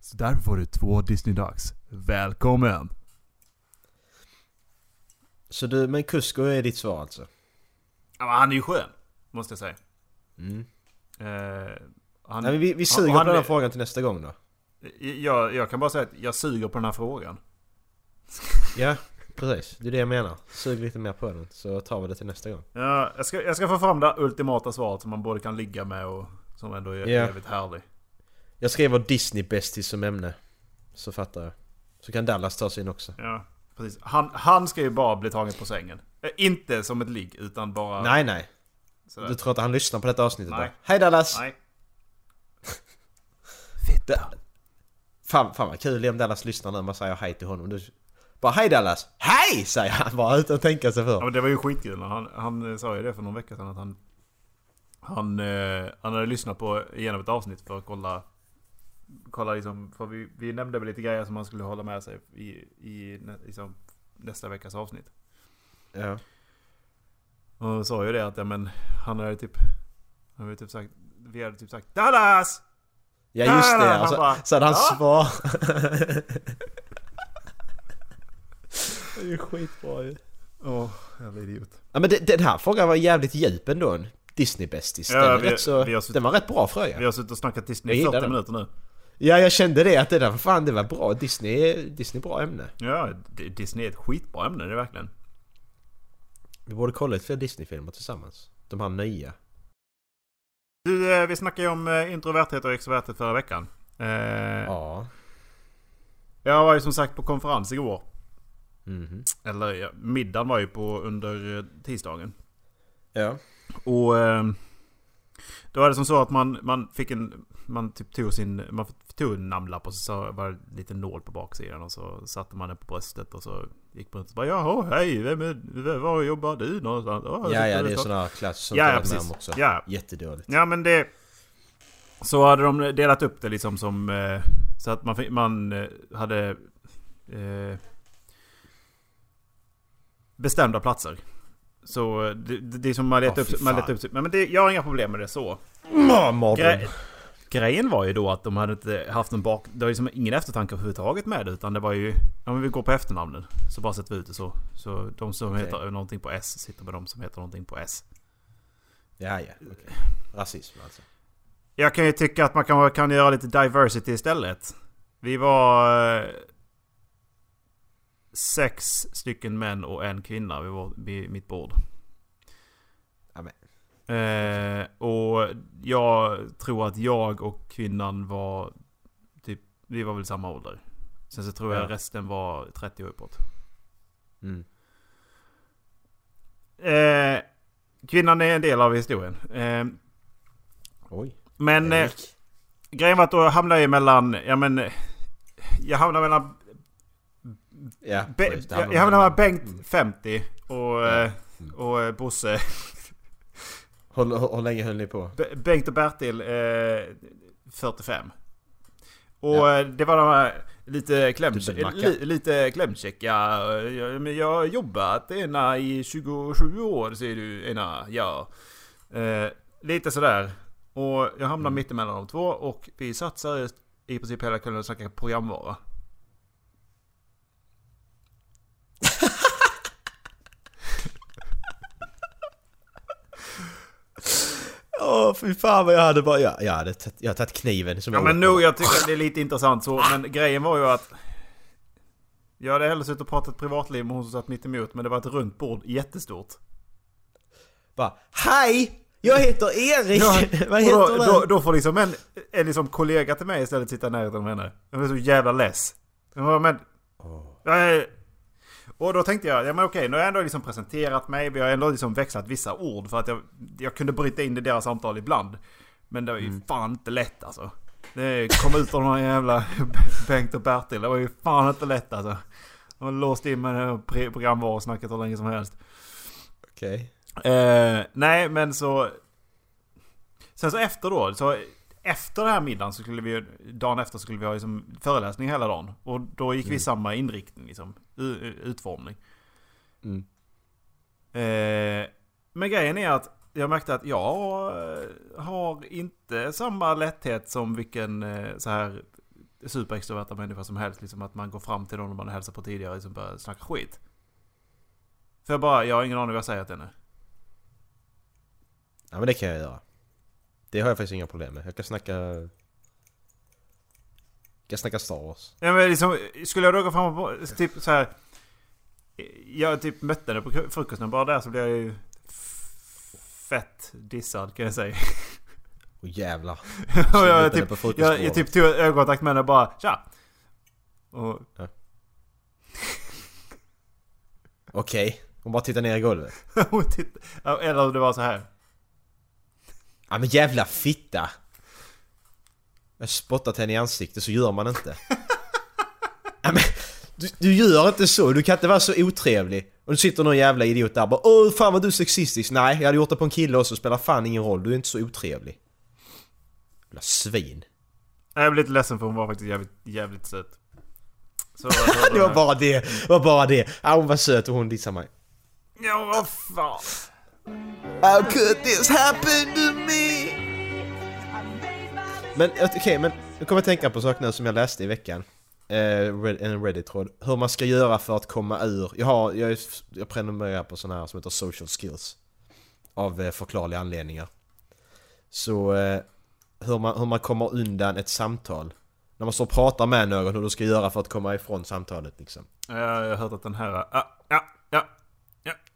Så därför får du två Disney-dags. Välkommen! Så du, men Cusco är ditt svar alltså? Ja, han är ju skön, måste jag säga. Mm. Eh, han, Nej, men vi, vi suger han- på den här han- frågan till nästa gång då. jag, jag kan bara säga att jag suger på den här frågan. Ja, precis. Det är det jag menar. Sug lite mer på den så tar vi det till nästa gång. Ja, jag, ska, jag ska få fram det ultimata svaret som man både kan ligga med och som ändå är Ja. jävligt härlig. Jag skriver Disney bästis som ämne. Så fattar jag. Så kan Dallas ta sin också. Ja, precis. Han, han ska ju bara bli tagen på sängen. Eh, inte som ett ligg, utan bara... Nej, nej. sådär. Du tror att han lyssnar på detta avsnittet Nej. då? Hej Dallas! Nej. Da- Fan, fan vad kul om Dallas lyssnar nu och man säger hej till honom. Du bara hej Dallas! Hej! Säger han bara utan att tänka sig Ja, för. men det var ju skitkul. Han, han eh, sa ju det för någon vecka sedan att han... Han, eh, han hade lyssnat på igenom ett avsnitt för att kolla... Kolla liksom, för vi, vi nämnde väl lite grejer som han skulle hålla med sig i, i liksom, nästa veckas avsnitt. Ja. Och sa ju det att ja, men han hade typ... Han hade typ sagt... Vi hade typ sagt Dallas! Ja just det, Han och så, bara, så hade han "Ja." svar. det är ju skitbra ju. Åh, jävla idiot. Ja men det, den här frågan var jävligt djup ändå. Disney-bästis. Ja, den, vi- rätt så, vi har den var rätt bra fråga. Vi har suttit och snackat Disney i gillar 40 den. minuter nu. Ja jag kände det att det där, fan det var bra. Disney, Disney är bra ämne. Ja, Disney är ett skitbra ämne, det är verkligen. Vi borde kolla lite fler Disney-filmer tillsammans. De här nya. Du, eh, vi snackade ju om eh, introverthet och extroverthet förra veckan. Eh, Ja. Jag var ju som sagt på konferens igår. Mhm. Eller ja, middagen var ju på under eh, tisdagen. Ja. Och eh, då var det som så att man, man fick en... man typ tog sin... Man tog en namnlapp och så var det en liten nål på baksidan och så satte man den på bröstet och så gick man ut och bara Jaha, hej, vem är, var jobbar du någonstans? Oh, Ja, ja, det är sådana klass som Ja, ja, precis. också. Ja. Jättedåligt. Ja men det... Så hade de delat upp det liksom som... Eh, så att man, fick- man eh, hade... Eh, bestämda platser. Så det, det, är som man letar Ja, upp... Man letar upp men det, jag har inga problem med det så. Gre grejen var ju då att de hade inte haft en bak... Det var liksom ingen eftertanke överhuvudtaget med det. Utan det var ju... Ja men vi går på efternamnen. Så bara sätter vi ut det så. Så de som Okej. heter någonting på S sitter med de som heter någonting på S. Ja, ja. okej. Rasism alltså. Jag kan ju tycka att man kan, kan göra lite diversity istället. Vi var eh, sex stycken män och en kvinna vid, vår, vid mitt bord. Amen. Eh, och jag tror att jag och kvinnan var typ, vi var väl samma ålder. Sen så tror jag Ja. resten var 30 och uppåt. Mm. Eh, kvinnan är en del av historien. Eh, Oj. men... Eh. Grejen var att då hamnade jag mellan, ja men... Jag hamnade mellan... Ja, Be, jag, jag hamnade mellan Bengt 50 och, eh, Mm. och eh, Bosse. Hur, länge höll ni på? Be- Bengt och Bertil eh, 45. Och Ja. eh, det var de här lite Dubbelmacka. li, lite klämkäcka. Jag, men jag har jobbat ena i 27 år ser du ena, ja. Eh, lite sådär. Och jag Mm. hamnade mitt emellan de två och vi satt seriöst i princip hela kvällen och snackade programvara. Åh fy fan vad jag hade bara... Jag, jag hade tagit, jag hade tagit kniven som Ja jag men på. jag tycker det är lite intressant så. Men grejen var ju att... Jag hade hellre suttit och pratat privatliv med hon som satt mitt emot. Men det var ett runt bord, jättestort. Bara Hej! Jag heter Erik! Ja, vad heter då, du? då, då får liksom en, en liksom kollega till mig istället sitta i närheten av henne. Jag blev så jävla less. Jag bara, men... Och då tänkte jag, ja men okej, nu har jag ändå liksom presenterat mig. Vi har ändå liksom växlat vissa ord för att jag, jag kunde bryta in i deras samtal ibland. Men det var ju fan inte lätt alltså. Det kom ut av här jävla Bengt och Bertil. Det var ju fan inte lätt alltså. De låst in med det här programvarusnacket hur länge som helst. Okej. Eh, nej men så... Sen så efter då, så efter den här middagen så skulle vi Dagen efter skulle vi ha liksom föreläsning hela dagen. Och då gick vi i samma inriktning liksom. Utformning. Mm. Eh, men grejen är att jag märkte att jag eh, har inte samma lätthet som vilken eh, så här superextroverta människa som helst. Liksom att man går fram till någon man hälsar på tidigare och liksom börjar snacka skit. För jag bara, jag har ingen aning vad jag säger till henne. Ja men det kan jag göra. Det har jag faktiskt inga problem med. Jag kan snacka... Jag kan snacka Star Wars. Ja, men liksom, skulle jag då gå fram och typ så här. Jag typ mötte henne på frukosten. Bara där så blev jag ju fett dissad kan jag säga. Åh jävlar. jag, typ, på frukostbordet. jag, jag typ tog ögonkontakt med henne och bara tja. Och, Okej. Hon bara tittar ner i golvet. eller det var så här. Ja men jävla fitta! Jag har spottat henne i ansiktet, så gör man inte. ja, men, du, du gör inte så, du kan inte vara så otrevlig. Och du sitter någon jävla idiot där och bara Åh fan vad du är sexistisk. Nej, jag hade gjort det på en kille också, spelar fan ingen roll. Du är inte så otrevlig. Jävla svin. Jag blev lite ledsen för hon var faktiskt jävligt, jävligt söt. Så, Det var bara det, det var bara det. Ja, hon var söt och hon dissade mig. Ja, vad fan. How could this happen to me? Men eh, okej, men nu kommer jag tänka på saker nu som jag läste i veckan. Eh, Red- en Reddit-tråd. Hur man ska göra för att komma ur... Jag, har, jag, jag prenumererar på sådana här som heter social skills. Av eh, förklarliga anledningar. Så eh, hur, man, hur man kommer undan ett samtal. När man står och pratar med någon, hur du ska göra för att komma ifrån samtalet liksom. Ja, Jag har hört att den här... Ja, ja, ja.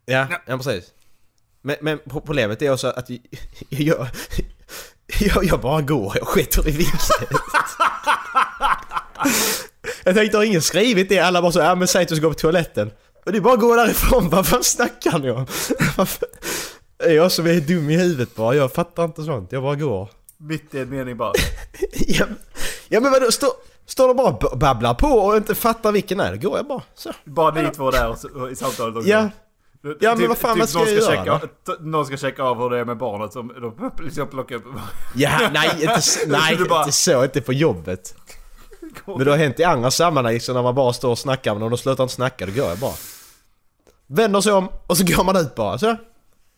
Ja, ja precis. Men, men pro- problemet är också att jag, jag, jag, jag bara går, jag skiter i vilket. Jag tänkte, har ingen skrivit det? Alla bara så, ja men säg att du ska gå på toaletten. Och det är bara att gå därifrån, vad fan snackar ni om? Är jag som är dum i huvudet bara? Jag fattar inte sånt, jag bara går. Mitt i en mening bara. ja, ja men vadå, står, står de bara och babblar på och inte fattar vilken är det går jag bara så. Bara ni två där och, så- och i samtalet också. Ja, Ja, men vad fan, vad ska någon jag ska göra checka, Någon ska checka av hur det är med barnet som de liksom plockar upp. ja nej, inte, nej bara- inte så, inte på jobbet. Men det har hänt i andra sammanhang liksom, när man bara står och snackar men om de slutar inte snacka då går jag bara. Vänder sig om och så går man ut bara så.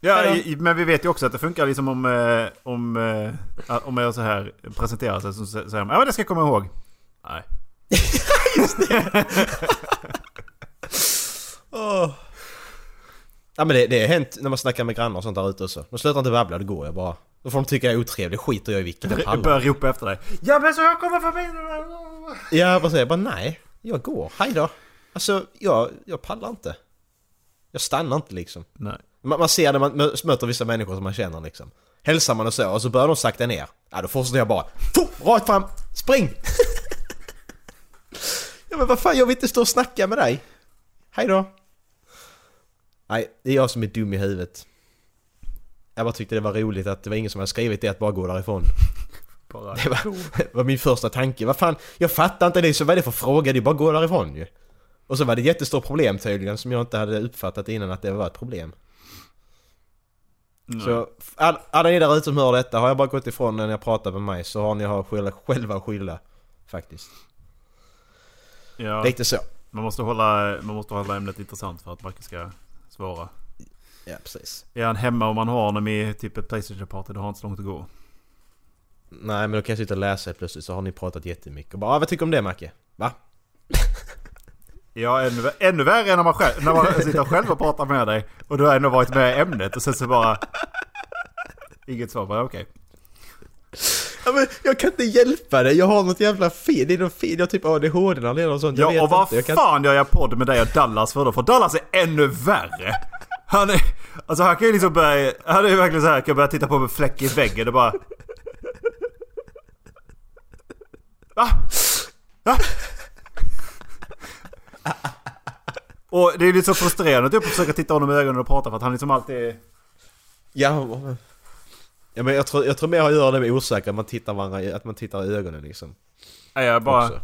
Ja, i, men vi vet ju också att det funkar liksom om... eh, Om, eh, om jag så här presenterar sig så sä- säger man ja men det ska jag komma ihåg. Nej. Åh. Ja men det, det har hänt när man snackar med grannar och sånt där ute också. De slutar inte babbla, då går jag bara. Då får de tycka jag är otrevlig, skiter jag i vilken jag pallar. börjar ropa efter dig. Ja men så jag kommer förbi. Ja säger jag? Bara nej, jag går. Hej då. Alltså jag, jag pallar inte. Jag stannar inte liksom. Nej. Man, man ser det, man mö- möter vissa människor som man känner liksom. Hälsar man och så, och så börjar de sakta ner. Ja då fortsätter jag bara. Rakt fram, spring! ja men vad fan, jag vill inte stå och snacka med dig. Hej då. Nej, det är jag som är dum i huvudet. Jag bara tyckte det var roligt att det var ingen som hade skrivit det att bara gå därifrån. Bara. Det var, var min första tanke. Vad fan, jag fattar inte det, så vad är det för fråga? Det är bara gå därifrån ju. Och så var det ett jättestort problem tydligen som jag inte hade uppfattat innan att det var ett problem. Så all- alla ni där ute som hör detta, har jag bara gått ifrån när jag pratar med mig så har ni har skylla, själva att skylla. Faktiskt. Ja, Lite så. man, måste hålla, man måste hålla ämnet intressant för att Marcus ska svara. Ja, precis. Är han hemma om man har honom i typ ett Playstation-party, då har han inte så långt att gå. Nej men då kan jag sitta och läsa helt plötsligt så har ni pratat jättemycket och bara ah, vad tycker du om det Macke? Va? Ja, ännu, ännu värre än när man, själv, när man sitter själv och pratar med dig och du har ändå varit med i ämnet och sen så bara... Inget svar, bara okej. Ja men jag kan inte hjälpa det, jag har något jävla fel, det är något fel, jag har typ ADHD eller något sånt, jag Ja, och vad inte. Jag kan... fan gör jag podd med dig och Dallas för då? För Dallas är ännu värre! Han är... Alltså han kan ju liksom börja... Han är ju verkligen så här, kan börja titta på med fläck i väggen och bara... Va? Va? Och det är lite så frustrerande att försöka titta honom i ögonen och prata för att han liksom alltid. Ja, ja men jag tror, jag tror mer att göra det med osäker, att man tittar varandra, att man tittar i ögonen liksom. Nej, jag bara... Också.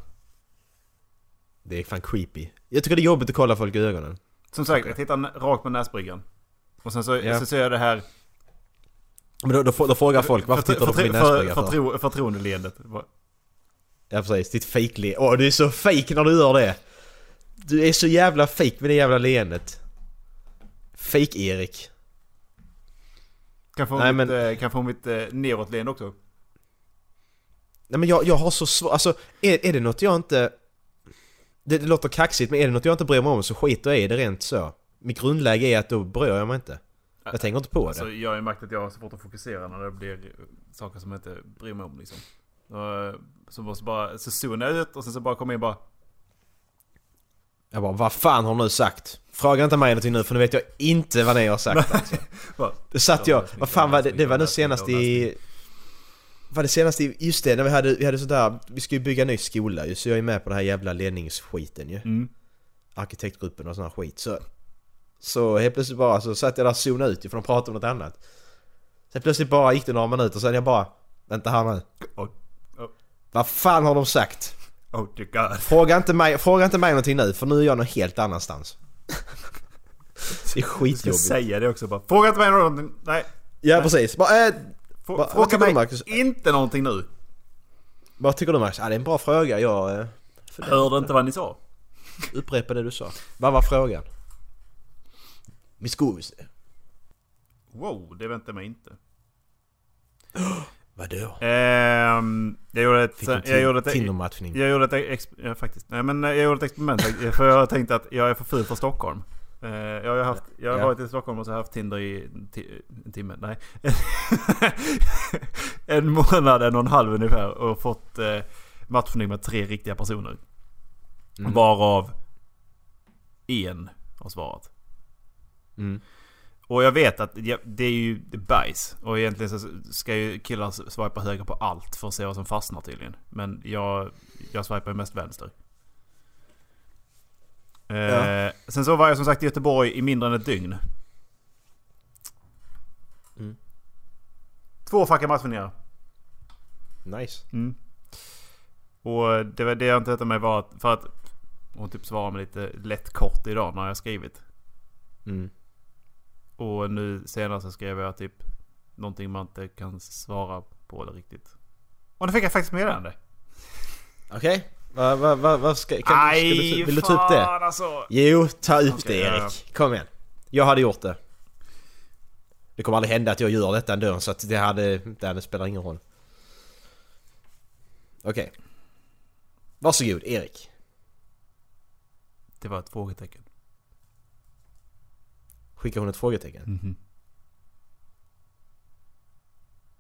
Det är fan creepy. Jag tycker det är jobbigt att kolla folk i ögonen. Som sagt, jag tittar rakt på näsbryggan. Och sen så, Ja. så ser jag det här... Men då, då, då frågar folk varför förtro- tittar du på min för, näsbrygga för? förtro, Förtroendeleendet. Ja precis, ditt fake Åh du är så fake när du gör det! Du är så jävla fake med det jävla leendet. Fake-Erik. Kan få Nej, mitt, men- eh, kan få mitt eh, neråtleende också. Nej men jag, jag har så svårt, alltså är, är det något jag inte... Det, det låter kaxigt men är det något jag inte bryr mig om så skiter jag i det rent så. Mitt grundläge är att då bryr jag mig inte. Jag tänker inte på Alltså, det. jag har ju märkt att jag har svårt att fokusera när det blir eh, saker som jag inte bryr mig om liksom. Eh, så måste bara, så zonar jag ut och sen så bara kommer jag in bara... Jag bara, vad fan har de nu sagt? Fråga inte mig någonting nu för nu vet jag inte vad ni har sagt alltså. Det satt jag, vad fan var det, det var nu senast i... Var det senast i, just det, när vi hade, vi hade sådär, vi ska ju bygga en ny skola ju, så jag är med på det här jävla ledningsskiten ju. Mm. Arkitektgruppen och sån här skit, så... Så helt plötsligt bara så satt jag där och zonade ut ju, för de pratade om något annat. Sen plötsligt bara gick det några minuter, sen jag bara... Vänta här nu. Oh, oh, Vad fan har de sagt? oh. Fråga inte mig, fråga inte mig någonting nu, för nu är jag någon helt annanstans. Det är Jag ska skitjobbigt. säga det också bara. Fråga inte mig någonting. Nej. Ja precis. Bara, äh, Frå- vad Fråga du, mig Marcus? inte någonting nu. vad tycker du Max? Ja, det är en bra fråga. Jag... eh, Hörde inte vad ni sa. Upprepa det du sa. Vad var frågan? Vi ska vi se. Wow, det väntar mig inte. Vadå? Ehm, jag gjorde ett... Fick Jag gjorde ett... Tindermatchning. Jag gjorde ett ja, faktiskt. Nej men jag gjorde ett experiment för jag tänkte att jag är för ful för Stockholm. Eh, jag har, haft, jag har varit i Stockholm och så har jag haft Tinder i en timme. Nej. en månad, en och en halv ungefär. Och fått eh, matchning med tre riktiga personer. Mm. Varav en har svarat. Mm. Och jag vet att det är ju bajs. Och egentligen så ska ju killar swipa höger på allt för att se vad som fastnar tydligen. Men jag, jag swipar mest vänster. Eh, Ja. Sen så var jag som sagt i Göteborg i mindre än ett dygn. Mm. Två fucking matchningar. Nice. Och det var det jag inte mig var att, för att hon typ svarade mig lite lätt kort idag när jag skrivit. Mm. Och nu senast så skrev jag typ någonting man inte kan svara på det riktigt. Och då fick jag faktiskt meddelande. Okej. Vad va, va, va ska, kan, ska du, vill du ta upp det? alltså. Jo, ta upp Okej, det ja, Erik. Kom igen. Jag hade gjort det. Det kommer aldrig hända att jag gör detta ändå så att det hade... Det hade spelar ingen roll. Okej. Varsågod Erik. Det var ett frågetecken. Skickar hon ett frågetecken? Mhm.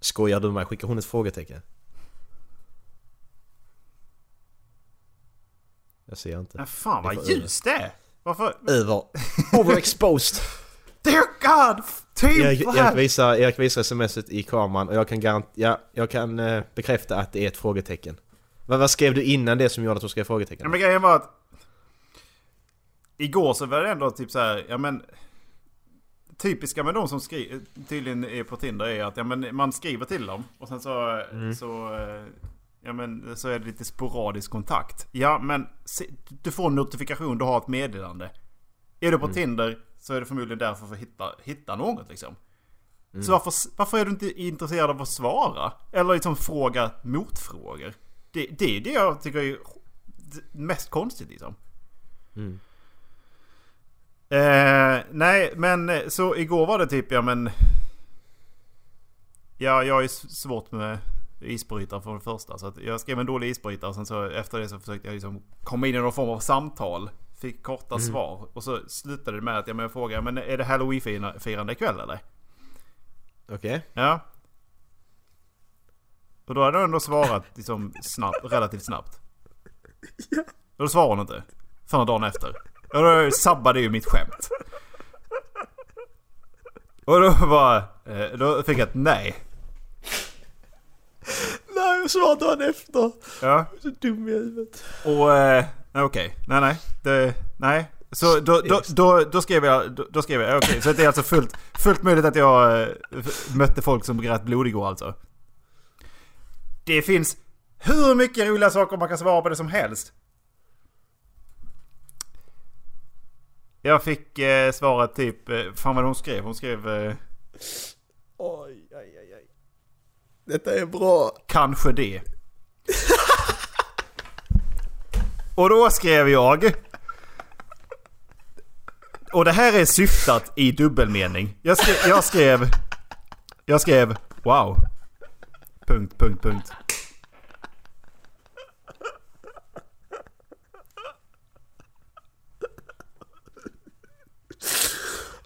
Skojar du med mig? Skickar hon ett frågetecken? Jag ser inte. Men fan vad ljust det är! Varför? Över. Overexposed! Dear God! Typ Erik, Erik, visar, Erik visar smset i kameran och jag kan, garant, ja, jag kan eh, bekräfta att det är ett frågetecken. Vad, vad skrev du innan det som gjorde att du skrev frågetecken? Ja, men grejen var att... Igår så var det ändå typ så här, ja men... Typiska med de som skri- tydligen är på Tinder är att ja, men man skriver till dem och sen så, så, eh, ja, men, så är det lite sporadisk kontakt. Ja men se, du får en notifikation, du har ett meddelande. Är du på Tinder så är det förmodligen därför för att hitta, hitta något liksom. Så varför, varför är du inte intresserad av att svara? Eller liksom fråga motfrågor? Det, det är det jag tycker är mest konstigt liksom. Eh, nej, men eh, så igår var det typ, ja men... Ja, jag är svårt med isbrytare för det första. Så att jag skrev en dålig isbrytare. Sen så efter det så försökte jag liksom komma in i någon form av samtal. Fick korta svar. Och så slutade det med att ja, men jag frågade, men är det halloween-firande ikväll eller? Okej. Ja. Och då hade jag ändå svarat liksom snabbt, relativt snabbt. Och då svarade hon inte. Förrän dagen efter. Och då sabbade ju mitt skämt. Och då bara... eh, Då fick jag ett nej. Nej, jag svarade dagen efter. Ja. Så dum i huvudet. Och... Eh, okej. Nej, nej. Det, nej. Så då, då, då, då skrev jag... Då, då skrev jag... Okej, så det är alltså fullt, fullt möjligt att jag eh, mötte folk som grät blod igår alltså. Det finns hur mycket roliga saker man kan svara på det som helst. Jag fick eh, svaret typ... Eh, fan vad hon skrev. Hon skrev... Eh, Oj, aj, aj, aj. Detta är bra. Kanske det. Och då skrev jag... Och det här är syftat i dubbelmening. Jag skrev... Jag skrev, jag skrev wow. Punkt, punkt, punkt.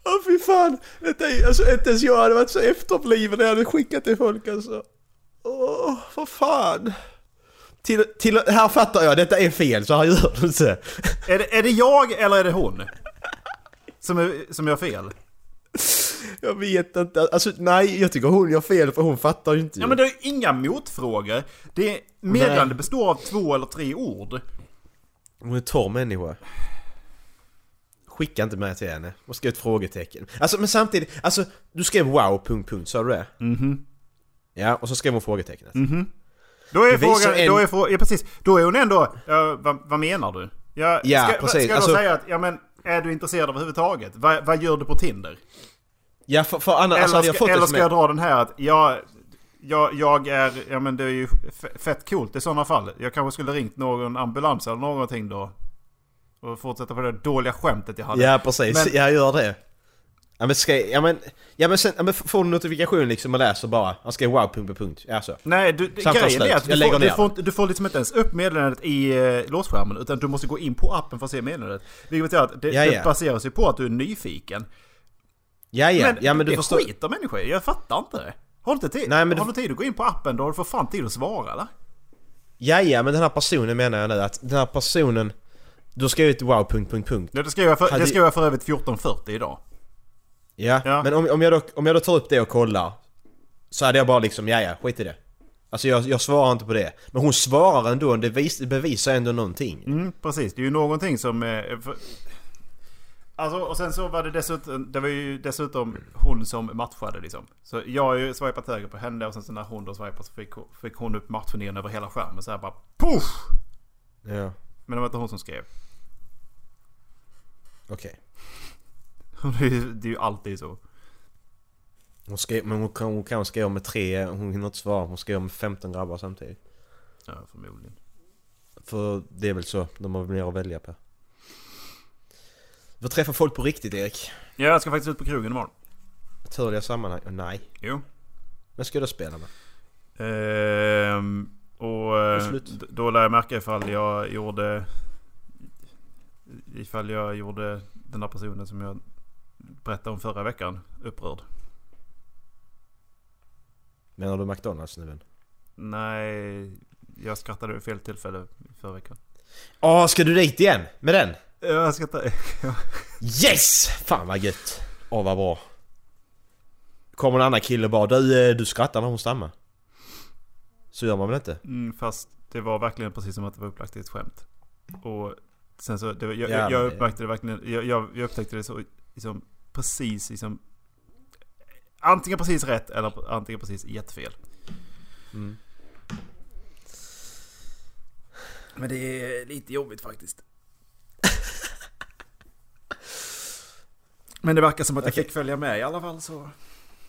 Åh fy fan. Är, alltså inte ens jag hade varit så efterbliven när jag hade skickat till folk alltså. Åh, för fan. Till, till, här fattar jag, detta är fel så här gör du inte. Är det, är det jag eller är det hon? Som, är, som gör fel? Jag vet inte, alltså nej jag tycker hon gör fel för hon fattar ju inte Ja ju. men det är inga motfrågor. Det är, meddelande Nej. består av två eller tre ord. Hon är torr människa. Skicka inte med till henne. Och skriv ett frågetecken. Alltså men samtidigt, alltså du skrev wow, punkt, punkt, sa du det? Mhm. Ja, och så skrev hon frågetecknet. Då är Det visar frågan, en- då är frå- ja, precis. Då är hon ändå, ja, vad, vad menar du? Ja, Ja, ska, precis. Ska jag Alltså- då säga att, ja men, är du intresserad överhuvudtaget? Vad, vad gör du på Tinder? Ja, för, för annars Eller, alltså, hade jag fått eller ska jag dra den här att, jag, jag, jag är, ja men det är ju fett coolt i sådana fall. Jag kanske skulle ringt någon ambulans eller någonting då. Och fortsätta på det dåliga skämtet jag hade. Ja precis, Men- jag gör det. Ja men ska ja men, ja men sen, ja, men får du notifikation liksom och läser bara. Han skrev wow, punkt, punkt, punkt. Alltså. Nej, du, grejen slut. är att du får, du, får, du får liksom inte ens upp meddelandet i eh, låsskärmen. Utan du måste gå in på appen för att se meddelandet. Vilket betyder att det, Ja, ja. det baseras ju på att du är nyfiken. Ja ja, Men, ja men du det förstår. skiter människor. Jag fattar inte det. Har du inte tid, Nej, men har du- du tid att gå in på appen då har du för fan tid att svara eller? Ja ja, men den här personen menar jag nu att den här personen... Du har skrivit wow, punkt, punkt, punkt. Ja, det skrev jag för, Hade- det skrev jag för övrigt 14.40 idag. Ja, Ja. men om, om, jag då, om jag då tar upp det och kollar Så hade jag bara liksom, ja ja, skit i det Alltså jag, jag svarar inte på det Men hon svarar ändå, det, vis, det bevisar ändå någonting Mm, precis, det är ju någonting som... Eh, för, Alltså, och sen så var det dessutom, det var ju dessutom hon som matchade liksom. Så jag har ju swipat höger på henne och sen så när hon då swipade så fick, fick hon upp matchningen över hela skärmen. Så här bara POOF! Ja, Men det var inte hon som skrev. okej. Ju- det är ju alltid så. Hon skrev, men hon, kan- hon kanske skrev med tre, hon hinner inte svara. Hon skrev med 15 grabbar samtidigt. Ja, förmodligen. För det är väl så, de har mer att välja på. Du får träffa folk på riktigt Erik. Ja, jag ska faktiskt ut på krogen imorgon. Naturliga sammanhang. Oh, nej. Jo. Vem ska du spela med? Ehm, och eh, då lär jag märka ifall jag gjorde... Ifall jag gjorde den där personen som jag berättade om förra veckan upprörd. Menar du McDonalds nu? Nej, jag skrattade vid fel tillfälle förra veckan. Åh, ska du dit igen? Med den? Jag skrattade... Yes! Fan vad gött! Åh vad bra. Kommer en annan kille och bara du, eh, du skrattar när hon stammar. Så gör man väl inte? Mm, fast det var verkligen precis som att det var upplagt i ett skämt. Och sen så, det jag, Ja, jag, jag uppmärkte det verkligen, jag, jag, upptäckte det så liksom, precis liksom Antingen precis rätt eller antingen precis jättefel. Mm. Men det är lite jobbigt faktiskt. Men det verkar som att jag fick följa med i alla fall så...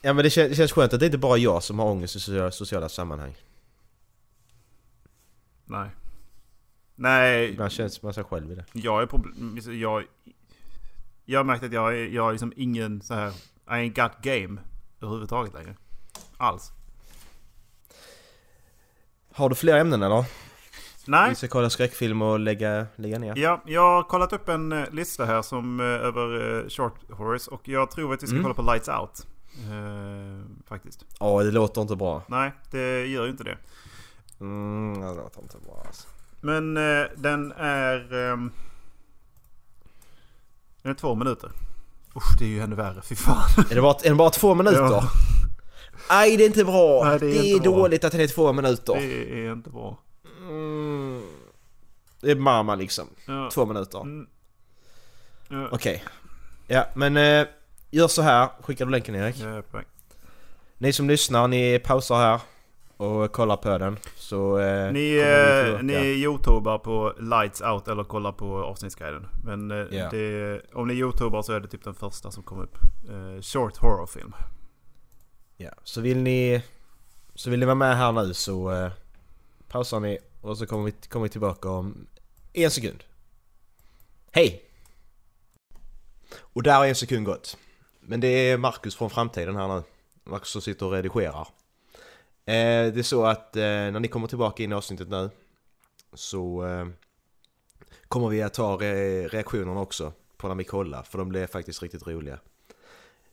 Ja men det känns, det känns skönt att det inte bara är jag som har ångest i sociala sammanhang. Nej. Nej, Ibland känns man sig själv i det. Jag är problem... Jag... Jag har märkt att jag är, jag är liksom ingen så här... I ain't got game överhuvudtaget längre. Alls. Har du fler ämnen eller? Nej. Vi ska kolla skräckfilm och lägga, lägga ner. Ja, jag har kollat upp en eh, lista här som eh, över eh, short horrors och jag tror att vi ska Mm. kolla på Lights Out. Eh, faktiskt. Ja, det låter inte bra. Nej, det gör ju inte det. Mm, det låter inte bra alltså. Men eh, den är... ehm, den är två minuter. Usch, det är ju ännu värre. Fy fan. Är det bara, är det bara två minuter? Ja. Nej, det är inte bra. Nej, det det är, är inte bra. dåligt att det är två minuter. Det är inte bra. Mm. Det är mamma liksom. Ja. Två minuter. Mm. Ja. Okej. Ja, men eh, gör så här. Skickar du länken Erik? Är på väg. Ni som lyssnar, ni pausar här och kollar på den. Så eh, Ni, eh, ni youtubar på Lights Out eller kollar på avsnittsguiden. Men eh, Ja. det, om ni youtubar så är det typ den första som kom upp. Eh, short horrorfilm. Ja, så vill ni... Så vill ni vara med här nu så eh, pausar ni och så kommer vi, kommer vi tillbaka om en sekund. Hej! Och där har en sekund gått. Men det är Marcus från framtiden här nu. Marcus som sitter och redigerar. Eh, det är så att eh, när ni kommer tillbaka in i avsnittet nu så eh, kommer vi att ta re- reaktionerna också på när vi kollar för de blev faktiskt riktigt roliga.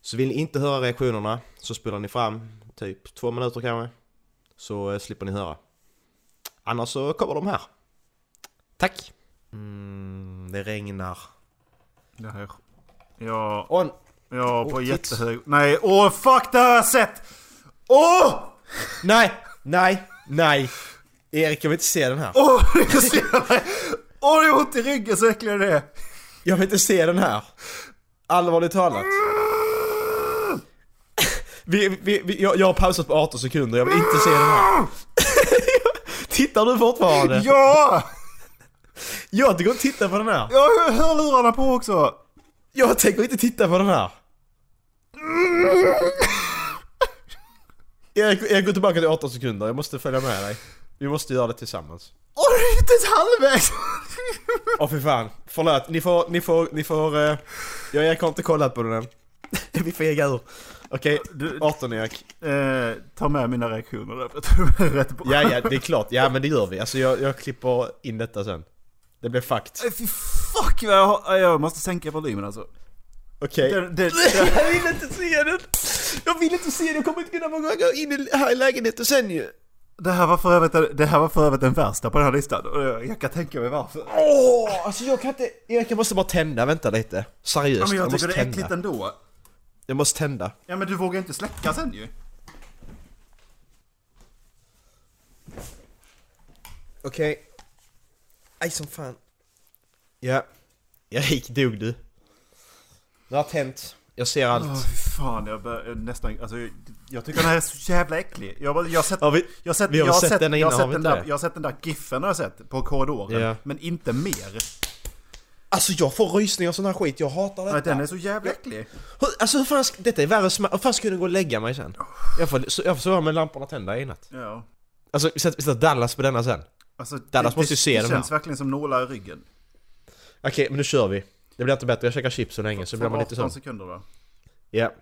Så vill ni inte höra reaktionerna så spelar ni fram typ två minuter kanske. Så eh, slipper ni höra. Annars så kommer de här. Tack! Mm, det regnar. Det här. Ja, ja på titt. jättehög... Nej, åh fuck det har jag sett! Åh! Nej, nej, nej! Erik jag vill inte se den här. Åh, jag ser det! Åh, det är ont i ryggen så äcklig det är! Jag vill inte se den här. Allvarligt talat. Vi, vi, vi, jag, jag har pausat på 18 sekunder, jag vill inte se den här. Tittar du fortfarande? Ja! Jag tänker inte titta på den här. Jag har hörlurarna på också! Jag tänker inte titta på den här. Erik, Erik går tillbaka till 18 sekunder, jag måste följa med dig. Vi måste göra det tillsammans. Åh, det är inte ens halvvägs! Åh för fan, förlåt. Ni får, ni får, ni får... Uh, jag Erik har inte kollat på den än. Vi fegar ur. Okej, Du- 18 Erik. Eh, ta med mina reaktioner där, för jag jag är rätt bra. Ja, ja, det är klart. Ja, men det gör vi. Alltså jag, jag klipper in detta sen. Det blir fakt. Eh, Fy fuck vad jag har... Jag måste sänka volymen alltså. Okej. Det, Jag vill inte se den! Jag vill inte se den, jag kommer inte kunna gå in i- här i lägenheten sen ju. det, här var för övrigt, det här var för övrigt den värsta på den här listan. Och jag, jag kan tänka mig varför. Åh, alltså jag kan inte... Erik, jag måste bara tända, vänta lite. Seriöst, Ja, men jag, jag, tycker måste det är tända. äckligt ändå. Jag måste tända. Ja men du vågar inte släcka sen ju. Okej. Aj som fan. Ja. Erik, dog du? Det har tänt. Jag ser allt. Fy fan, jag bör, nästan... Alltså, jag- jag tycker den här är så jävla äcklig. Jag, har- jag sett... Ja, vi, Jag sett, vi har jag sett sett, den jag har innan, sett har vi den där, det? jag har sett den där giffen har jag sett på korridoren. Ja. Men inte mer. alltså jag får rysningar och sån här skit. Jag hatar Nej, detta. den är så jävla äcklig. Alltså hur fan ska, Detta är värre sma- Hur fan ska jag gå och lägga mig sen? Jag får, jag får sova med lamporna tända i natt. Ja. Alltså vi sätter, Dallas på denna sen. Alltså, Dallas måste ju se det den känns här. verkligen som nålar i ryggen. Okej, men nu kör vi. Det blir inte bättre. Jag käkar chips så länge så blir man lite 18 sån. sekunder då. Ja.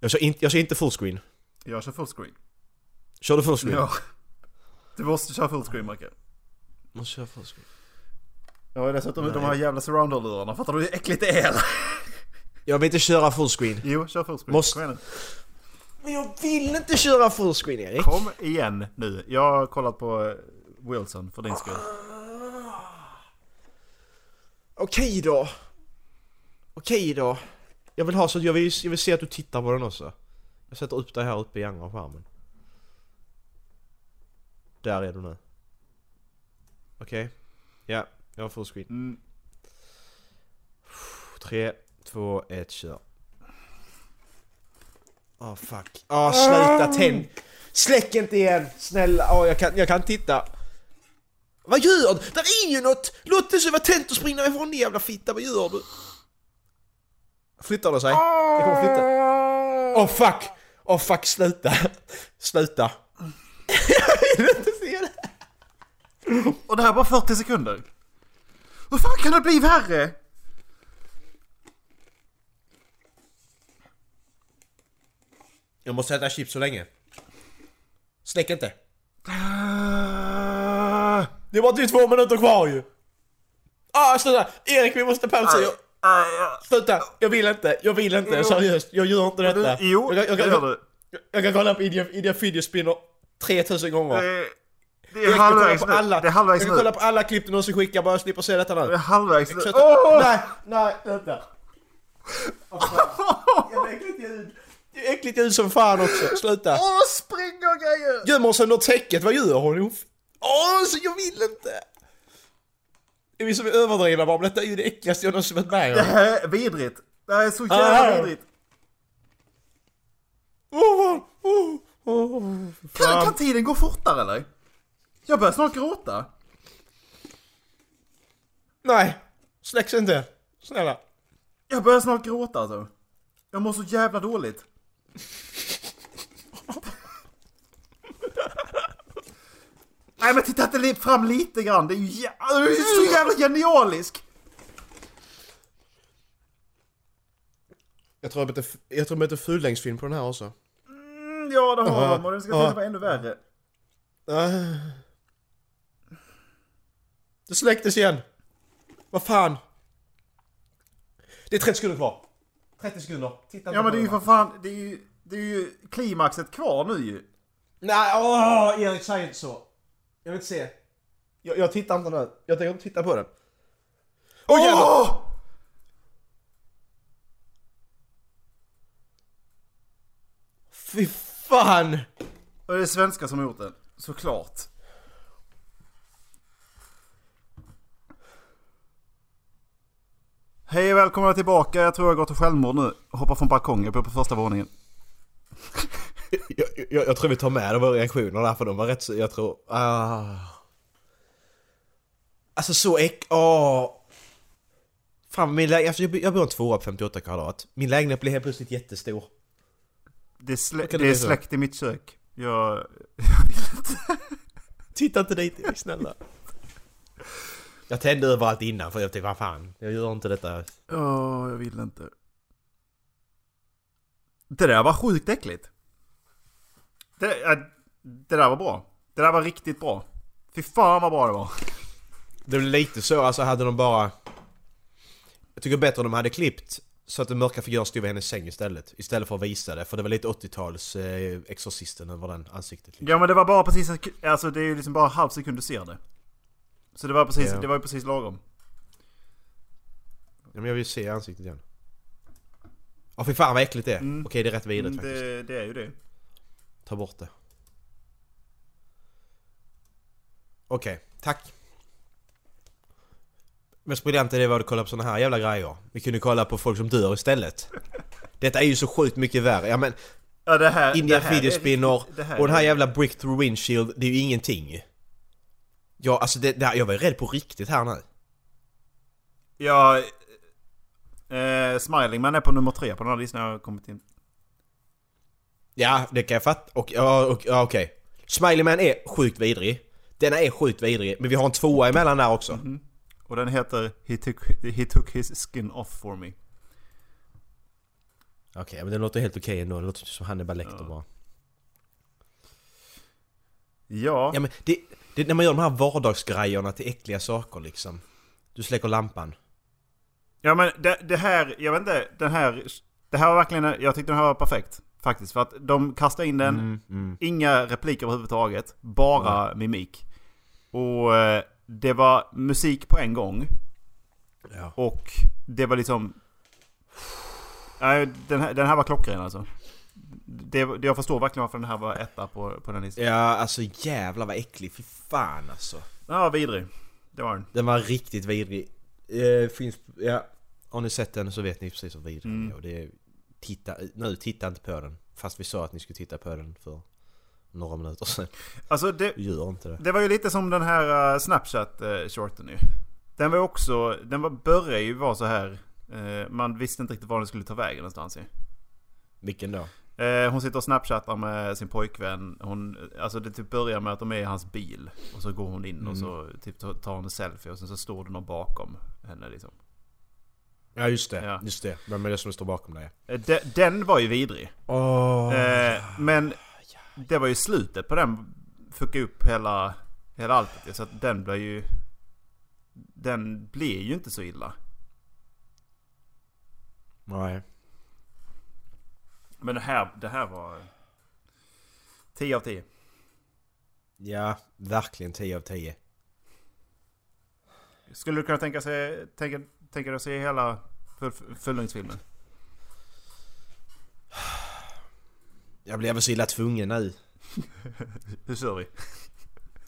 Jag kör, inte, jag kör inte fullscreen. Jag kör fullscreen. Kör du fullscreen? Ja. Du måste köra fullscreen Macke. Måste köra fullscreen. Jag har dessutom Nej. de här jävla surround-lurarna. Fattar du hur äckligt det är? Jag vill inte köra fullscreen. Jo, kör fullscreen. Måste- Kom igen Men jag vill inte köra fullscreen. Erik. Kom igen nu. Jag har kollat på Wilson för din skull. Okej då. Okej då. Jag vill ha så jag vill, jag vill se att du tittar på den också. Jag sätter upp dig här uppe i andra skärmen. Där är du nu. Okej. Ja, jag har fullscreen. Mm. Tre, två, ett, kör. Åh fuck. Åh sluta tänd! Släck inte igen! Snälla, åh jag kan, jag kan titta. Vad gör du? Där är ju något! Låt det så vara tänt och springa ifrån din jävla fitta, vad gör du? Flyttar det sig? Det kommer flytta. Åh fuck! Åh fuck, sluta! Sluta! jag vill inte se det! Och det här är bara 40 sekunder. Hur fan kan det bli värre? Jag måste äta chips så länge. Släck inte. Det var typ två minuter kvar ju. Ah, sluta! Erik, vi måste pausa. Jag, sluta! Jag vill inte, jag vill inte, seriöst. Jag gör inte detta. Jo, jag, jag, det jag, jag, kan kolla på Idiot, Idiot Fidget Spinner 3000 gånger. Det, det är halvvägs nu. alla, Det är halvvägs jag kan nu. kolla på alla klipp du någonsin skickar bara jag slipper se detta Det är nu. halvvägs nu. Åh! Nej, nej, vänta. Fan. Jävla äckligt ljud. Det är äckligt ljud som fan också. Sluta. Åh, springer grejer! Gömmer sig under täcket, vad gör hon? Åh, så jag vill inte! Är vi som är överdrivna bara, men detta är ju det äckligaste jag någonsin varit med Det om. här är vidrigt. Det här är så Ah. jävla vidrigt. Åh, vad- åh, åh, för Kan, kan tiden gå fortare eller? Jag börjar snart gråta. Nej, släcks inte. Snälla. Jag börjar snart gråta alltså. Jag mår så jävla dåligt. Nej men titta inte fram lite grann. Det är ju jä- så jävla genialisk. Jag tror jag bytte, jag tror jag bytte fullängdsfilm på den här också. Mm, ja det har de och den ska till vara ännu värre. Det släcktes igen. Vad fan. Det är 30 sekunder kvar. 30 sekunder. Titta Ja men det är ju för fan, det är ju, det är ju klimaxet kvar nu ju. Nej, åh, Erik säg inte så. Jag vill inte se. Jag, jag tittar inte nu. Jag tänker inte titta på den. Åh jävlar! Åh! Fy fan! Och det är svenskar som har gjort den. Såklart. Hej och välkomna tillbaka. Jag tror jag går till självmord nu. Hoppar från balkongen på, på första våningen. Jag, jag, jag tror vi tar med våra reaktioner där för de var rätt så, jag tror... Ah. Alltså så äck... Åh. Fan min lägenhet, alltså, jag, jag bor i en tvåa på 58 kvadrat. Min lägenhet blev helt plötsligt jättestor. Det är, slä, det är släkt i mitt kök. Jag... Titta inte dit snälla. Jag tände överallt innan för jag tänkte vad fan, jag gör inte detta. Åh, jag vill inte. Det där var sjukt äckligt. Det, äh, det där var bra. Det där var riktigt bra. Fy fan vad bra det var. Det blev lite så, alltså hade de bara... Jag tycker bättre om de hade klippt så att den mörka figuren stod vid hennes säng istället. Istället för att visa det, för det var lite 80-tals eh, Exorcisten över den ansiktet. Liksom. Ja men det var bara precis, alltså det är ju liksom bara halv sekund du ser det. Så det var precis, Ja. det var ju precis lagom. Ja, men jag vill se ansiktet igen. Ja fy fan vad äckligt det är. Mm. Okej det är rätt vidrigt Mm, faktiskt. det, det är ju det. Ta bort det. Okej, tack. mest briljanta det var att kolla på såna här jävla grejer. Vi kunde kolla på folk som dör istället. Detta är ju så sjukt mycket värre. Ja men Ja, det här, Indian det här är Video Spinner riktigt- det här och den här är- jävla Brick Through Windshield, det är ju ingenting. Ja, alltså det, det, här- jag var ju rädd på riktigt här nu. Ja... Eh, Smiling Man är på nummer tre på den här listan jag har kommit in. Ja, det kan jag fatta. Och, ja, och, ja okej. Smiley Man är sjukt vidrig. Den är sjukt vidrig, men vi har en tvåa emellan där också. Och den heter He took, He took his skin off for me. Okej, men det låter helt okej ändå. Det låter som Hannibal Lecter bara. Ja. Ja men det, det, när man gör de här vardagsgrejerna till äckliga saker liksom. Du släcker lampan. Ja men det, det här, jag vet inte, den här... Det här var verkligen, jag tyckte den här var perfekt. Faktiskt. För att de kastade in den, Mm, mm. inga repliker överhuvudtaget. Bara mimik. Och eh, det var musik på en gång. Ja. Och det var liksom... Nej, den här, den här var klockren alltså. Det, det, jag förstår verkligen varför den här var etta på, på den listan. Ja, alltså jävlar vad äcklig. Fy fan alltså. Den var vidrig. Det var den. Den var riktigt vidrig. Eh, finns, ja, har ni sett den så vet ni precis hur vidrig den Mm. är. Och det är, titta, nu, titta inte på den. Fast vi sa att ni skulle titta på den för några minuter sedan. Alltså det, Gör inte det. det var ju lite som den här uh, Snapchat-shorten ju. Den var också, den var, började ju vara så här. eh, man visste inte riktigt var den skulle ta vägen någonstans ju. Vilken då? Eh, hon sitter och snapchattar med sin pojkvän. Hon, alltså det typ börjar med att de är i hans bil. Och så går hon in och så typ tar tar hon en selfie och sen så står det någon bakom henne liksom. Ja just det, Ja. just det. Vem är det som står bakom dig? Eh, de, den var ju vidrig. Eh, men det var ju slutet på den fuckade upp hela, hela alltet. ju, Så att den blev ju... Den blev ju inte så illa. Nej. Men det här, det här var... 10 av 10. Ja, verkligen 10 av 10. Skulle du kunna tänka, sig, tänka, dig att se hela full, fullängdsfilmen? Jag blev så illa tvungen nu. Hur kör vi?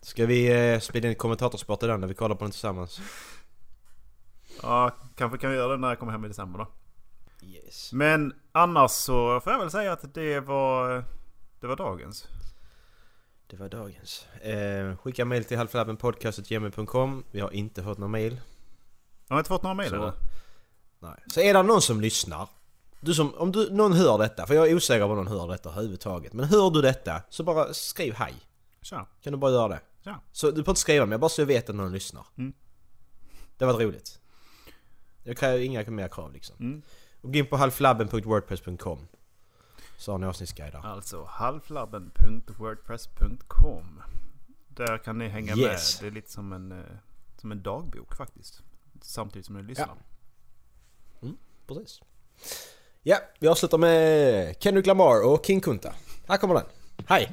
Ska vi eh, spela in kommentatorsport i den när vi kollar på den tillsammans? Ja, kanske kan vi göra det när jag kommer hem i december då. Yes. Men annars så får jag väl säga att det var... Det var dagens. Det var dagens. Eh, skicka mail till halvflabbenpodcast.gmail.com Vi har inte fått några mail. Jag har inte fått några mejl eller? Nej. Så är det någon som lyssnar. Du som, om du, någon hör detta, för jag är osäker på om någon hör detta överhuvudtaget. Men hör du detta, så bara skriv hej. Tja. Kan du bara göra det? Tja. Så du får inte skriva mer, bara så jag vet att någon lyssnar. Mm. Det var roligt. Jag kräver inga mer krav liksom. Mm. Och gå in på halvflabben.wordpress.com Så har ni avsnittsguider. Alltså halvflabben.wordpress.com Där kan ni hänga Yes. med. Det är lite som en, eh, som en dagbok faktiskt. Samtidigt som du lyssnar. Ja, mm, Precis. Ja, vi avslutar med Kendrick Lamar och King Kunta. Här kommer den. Hej!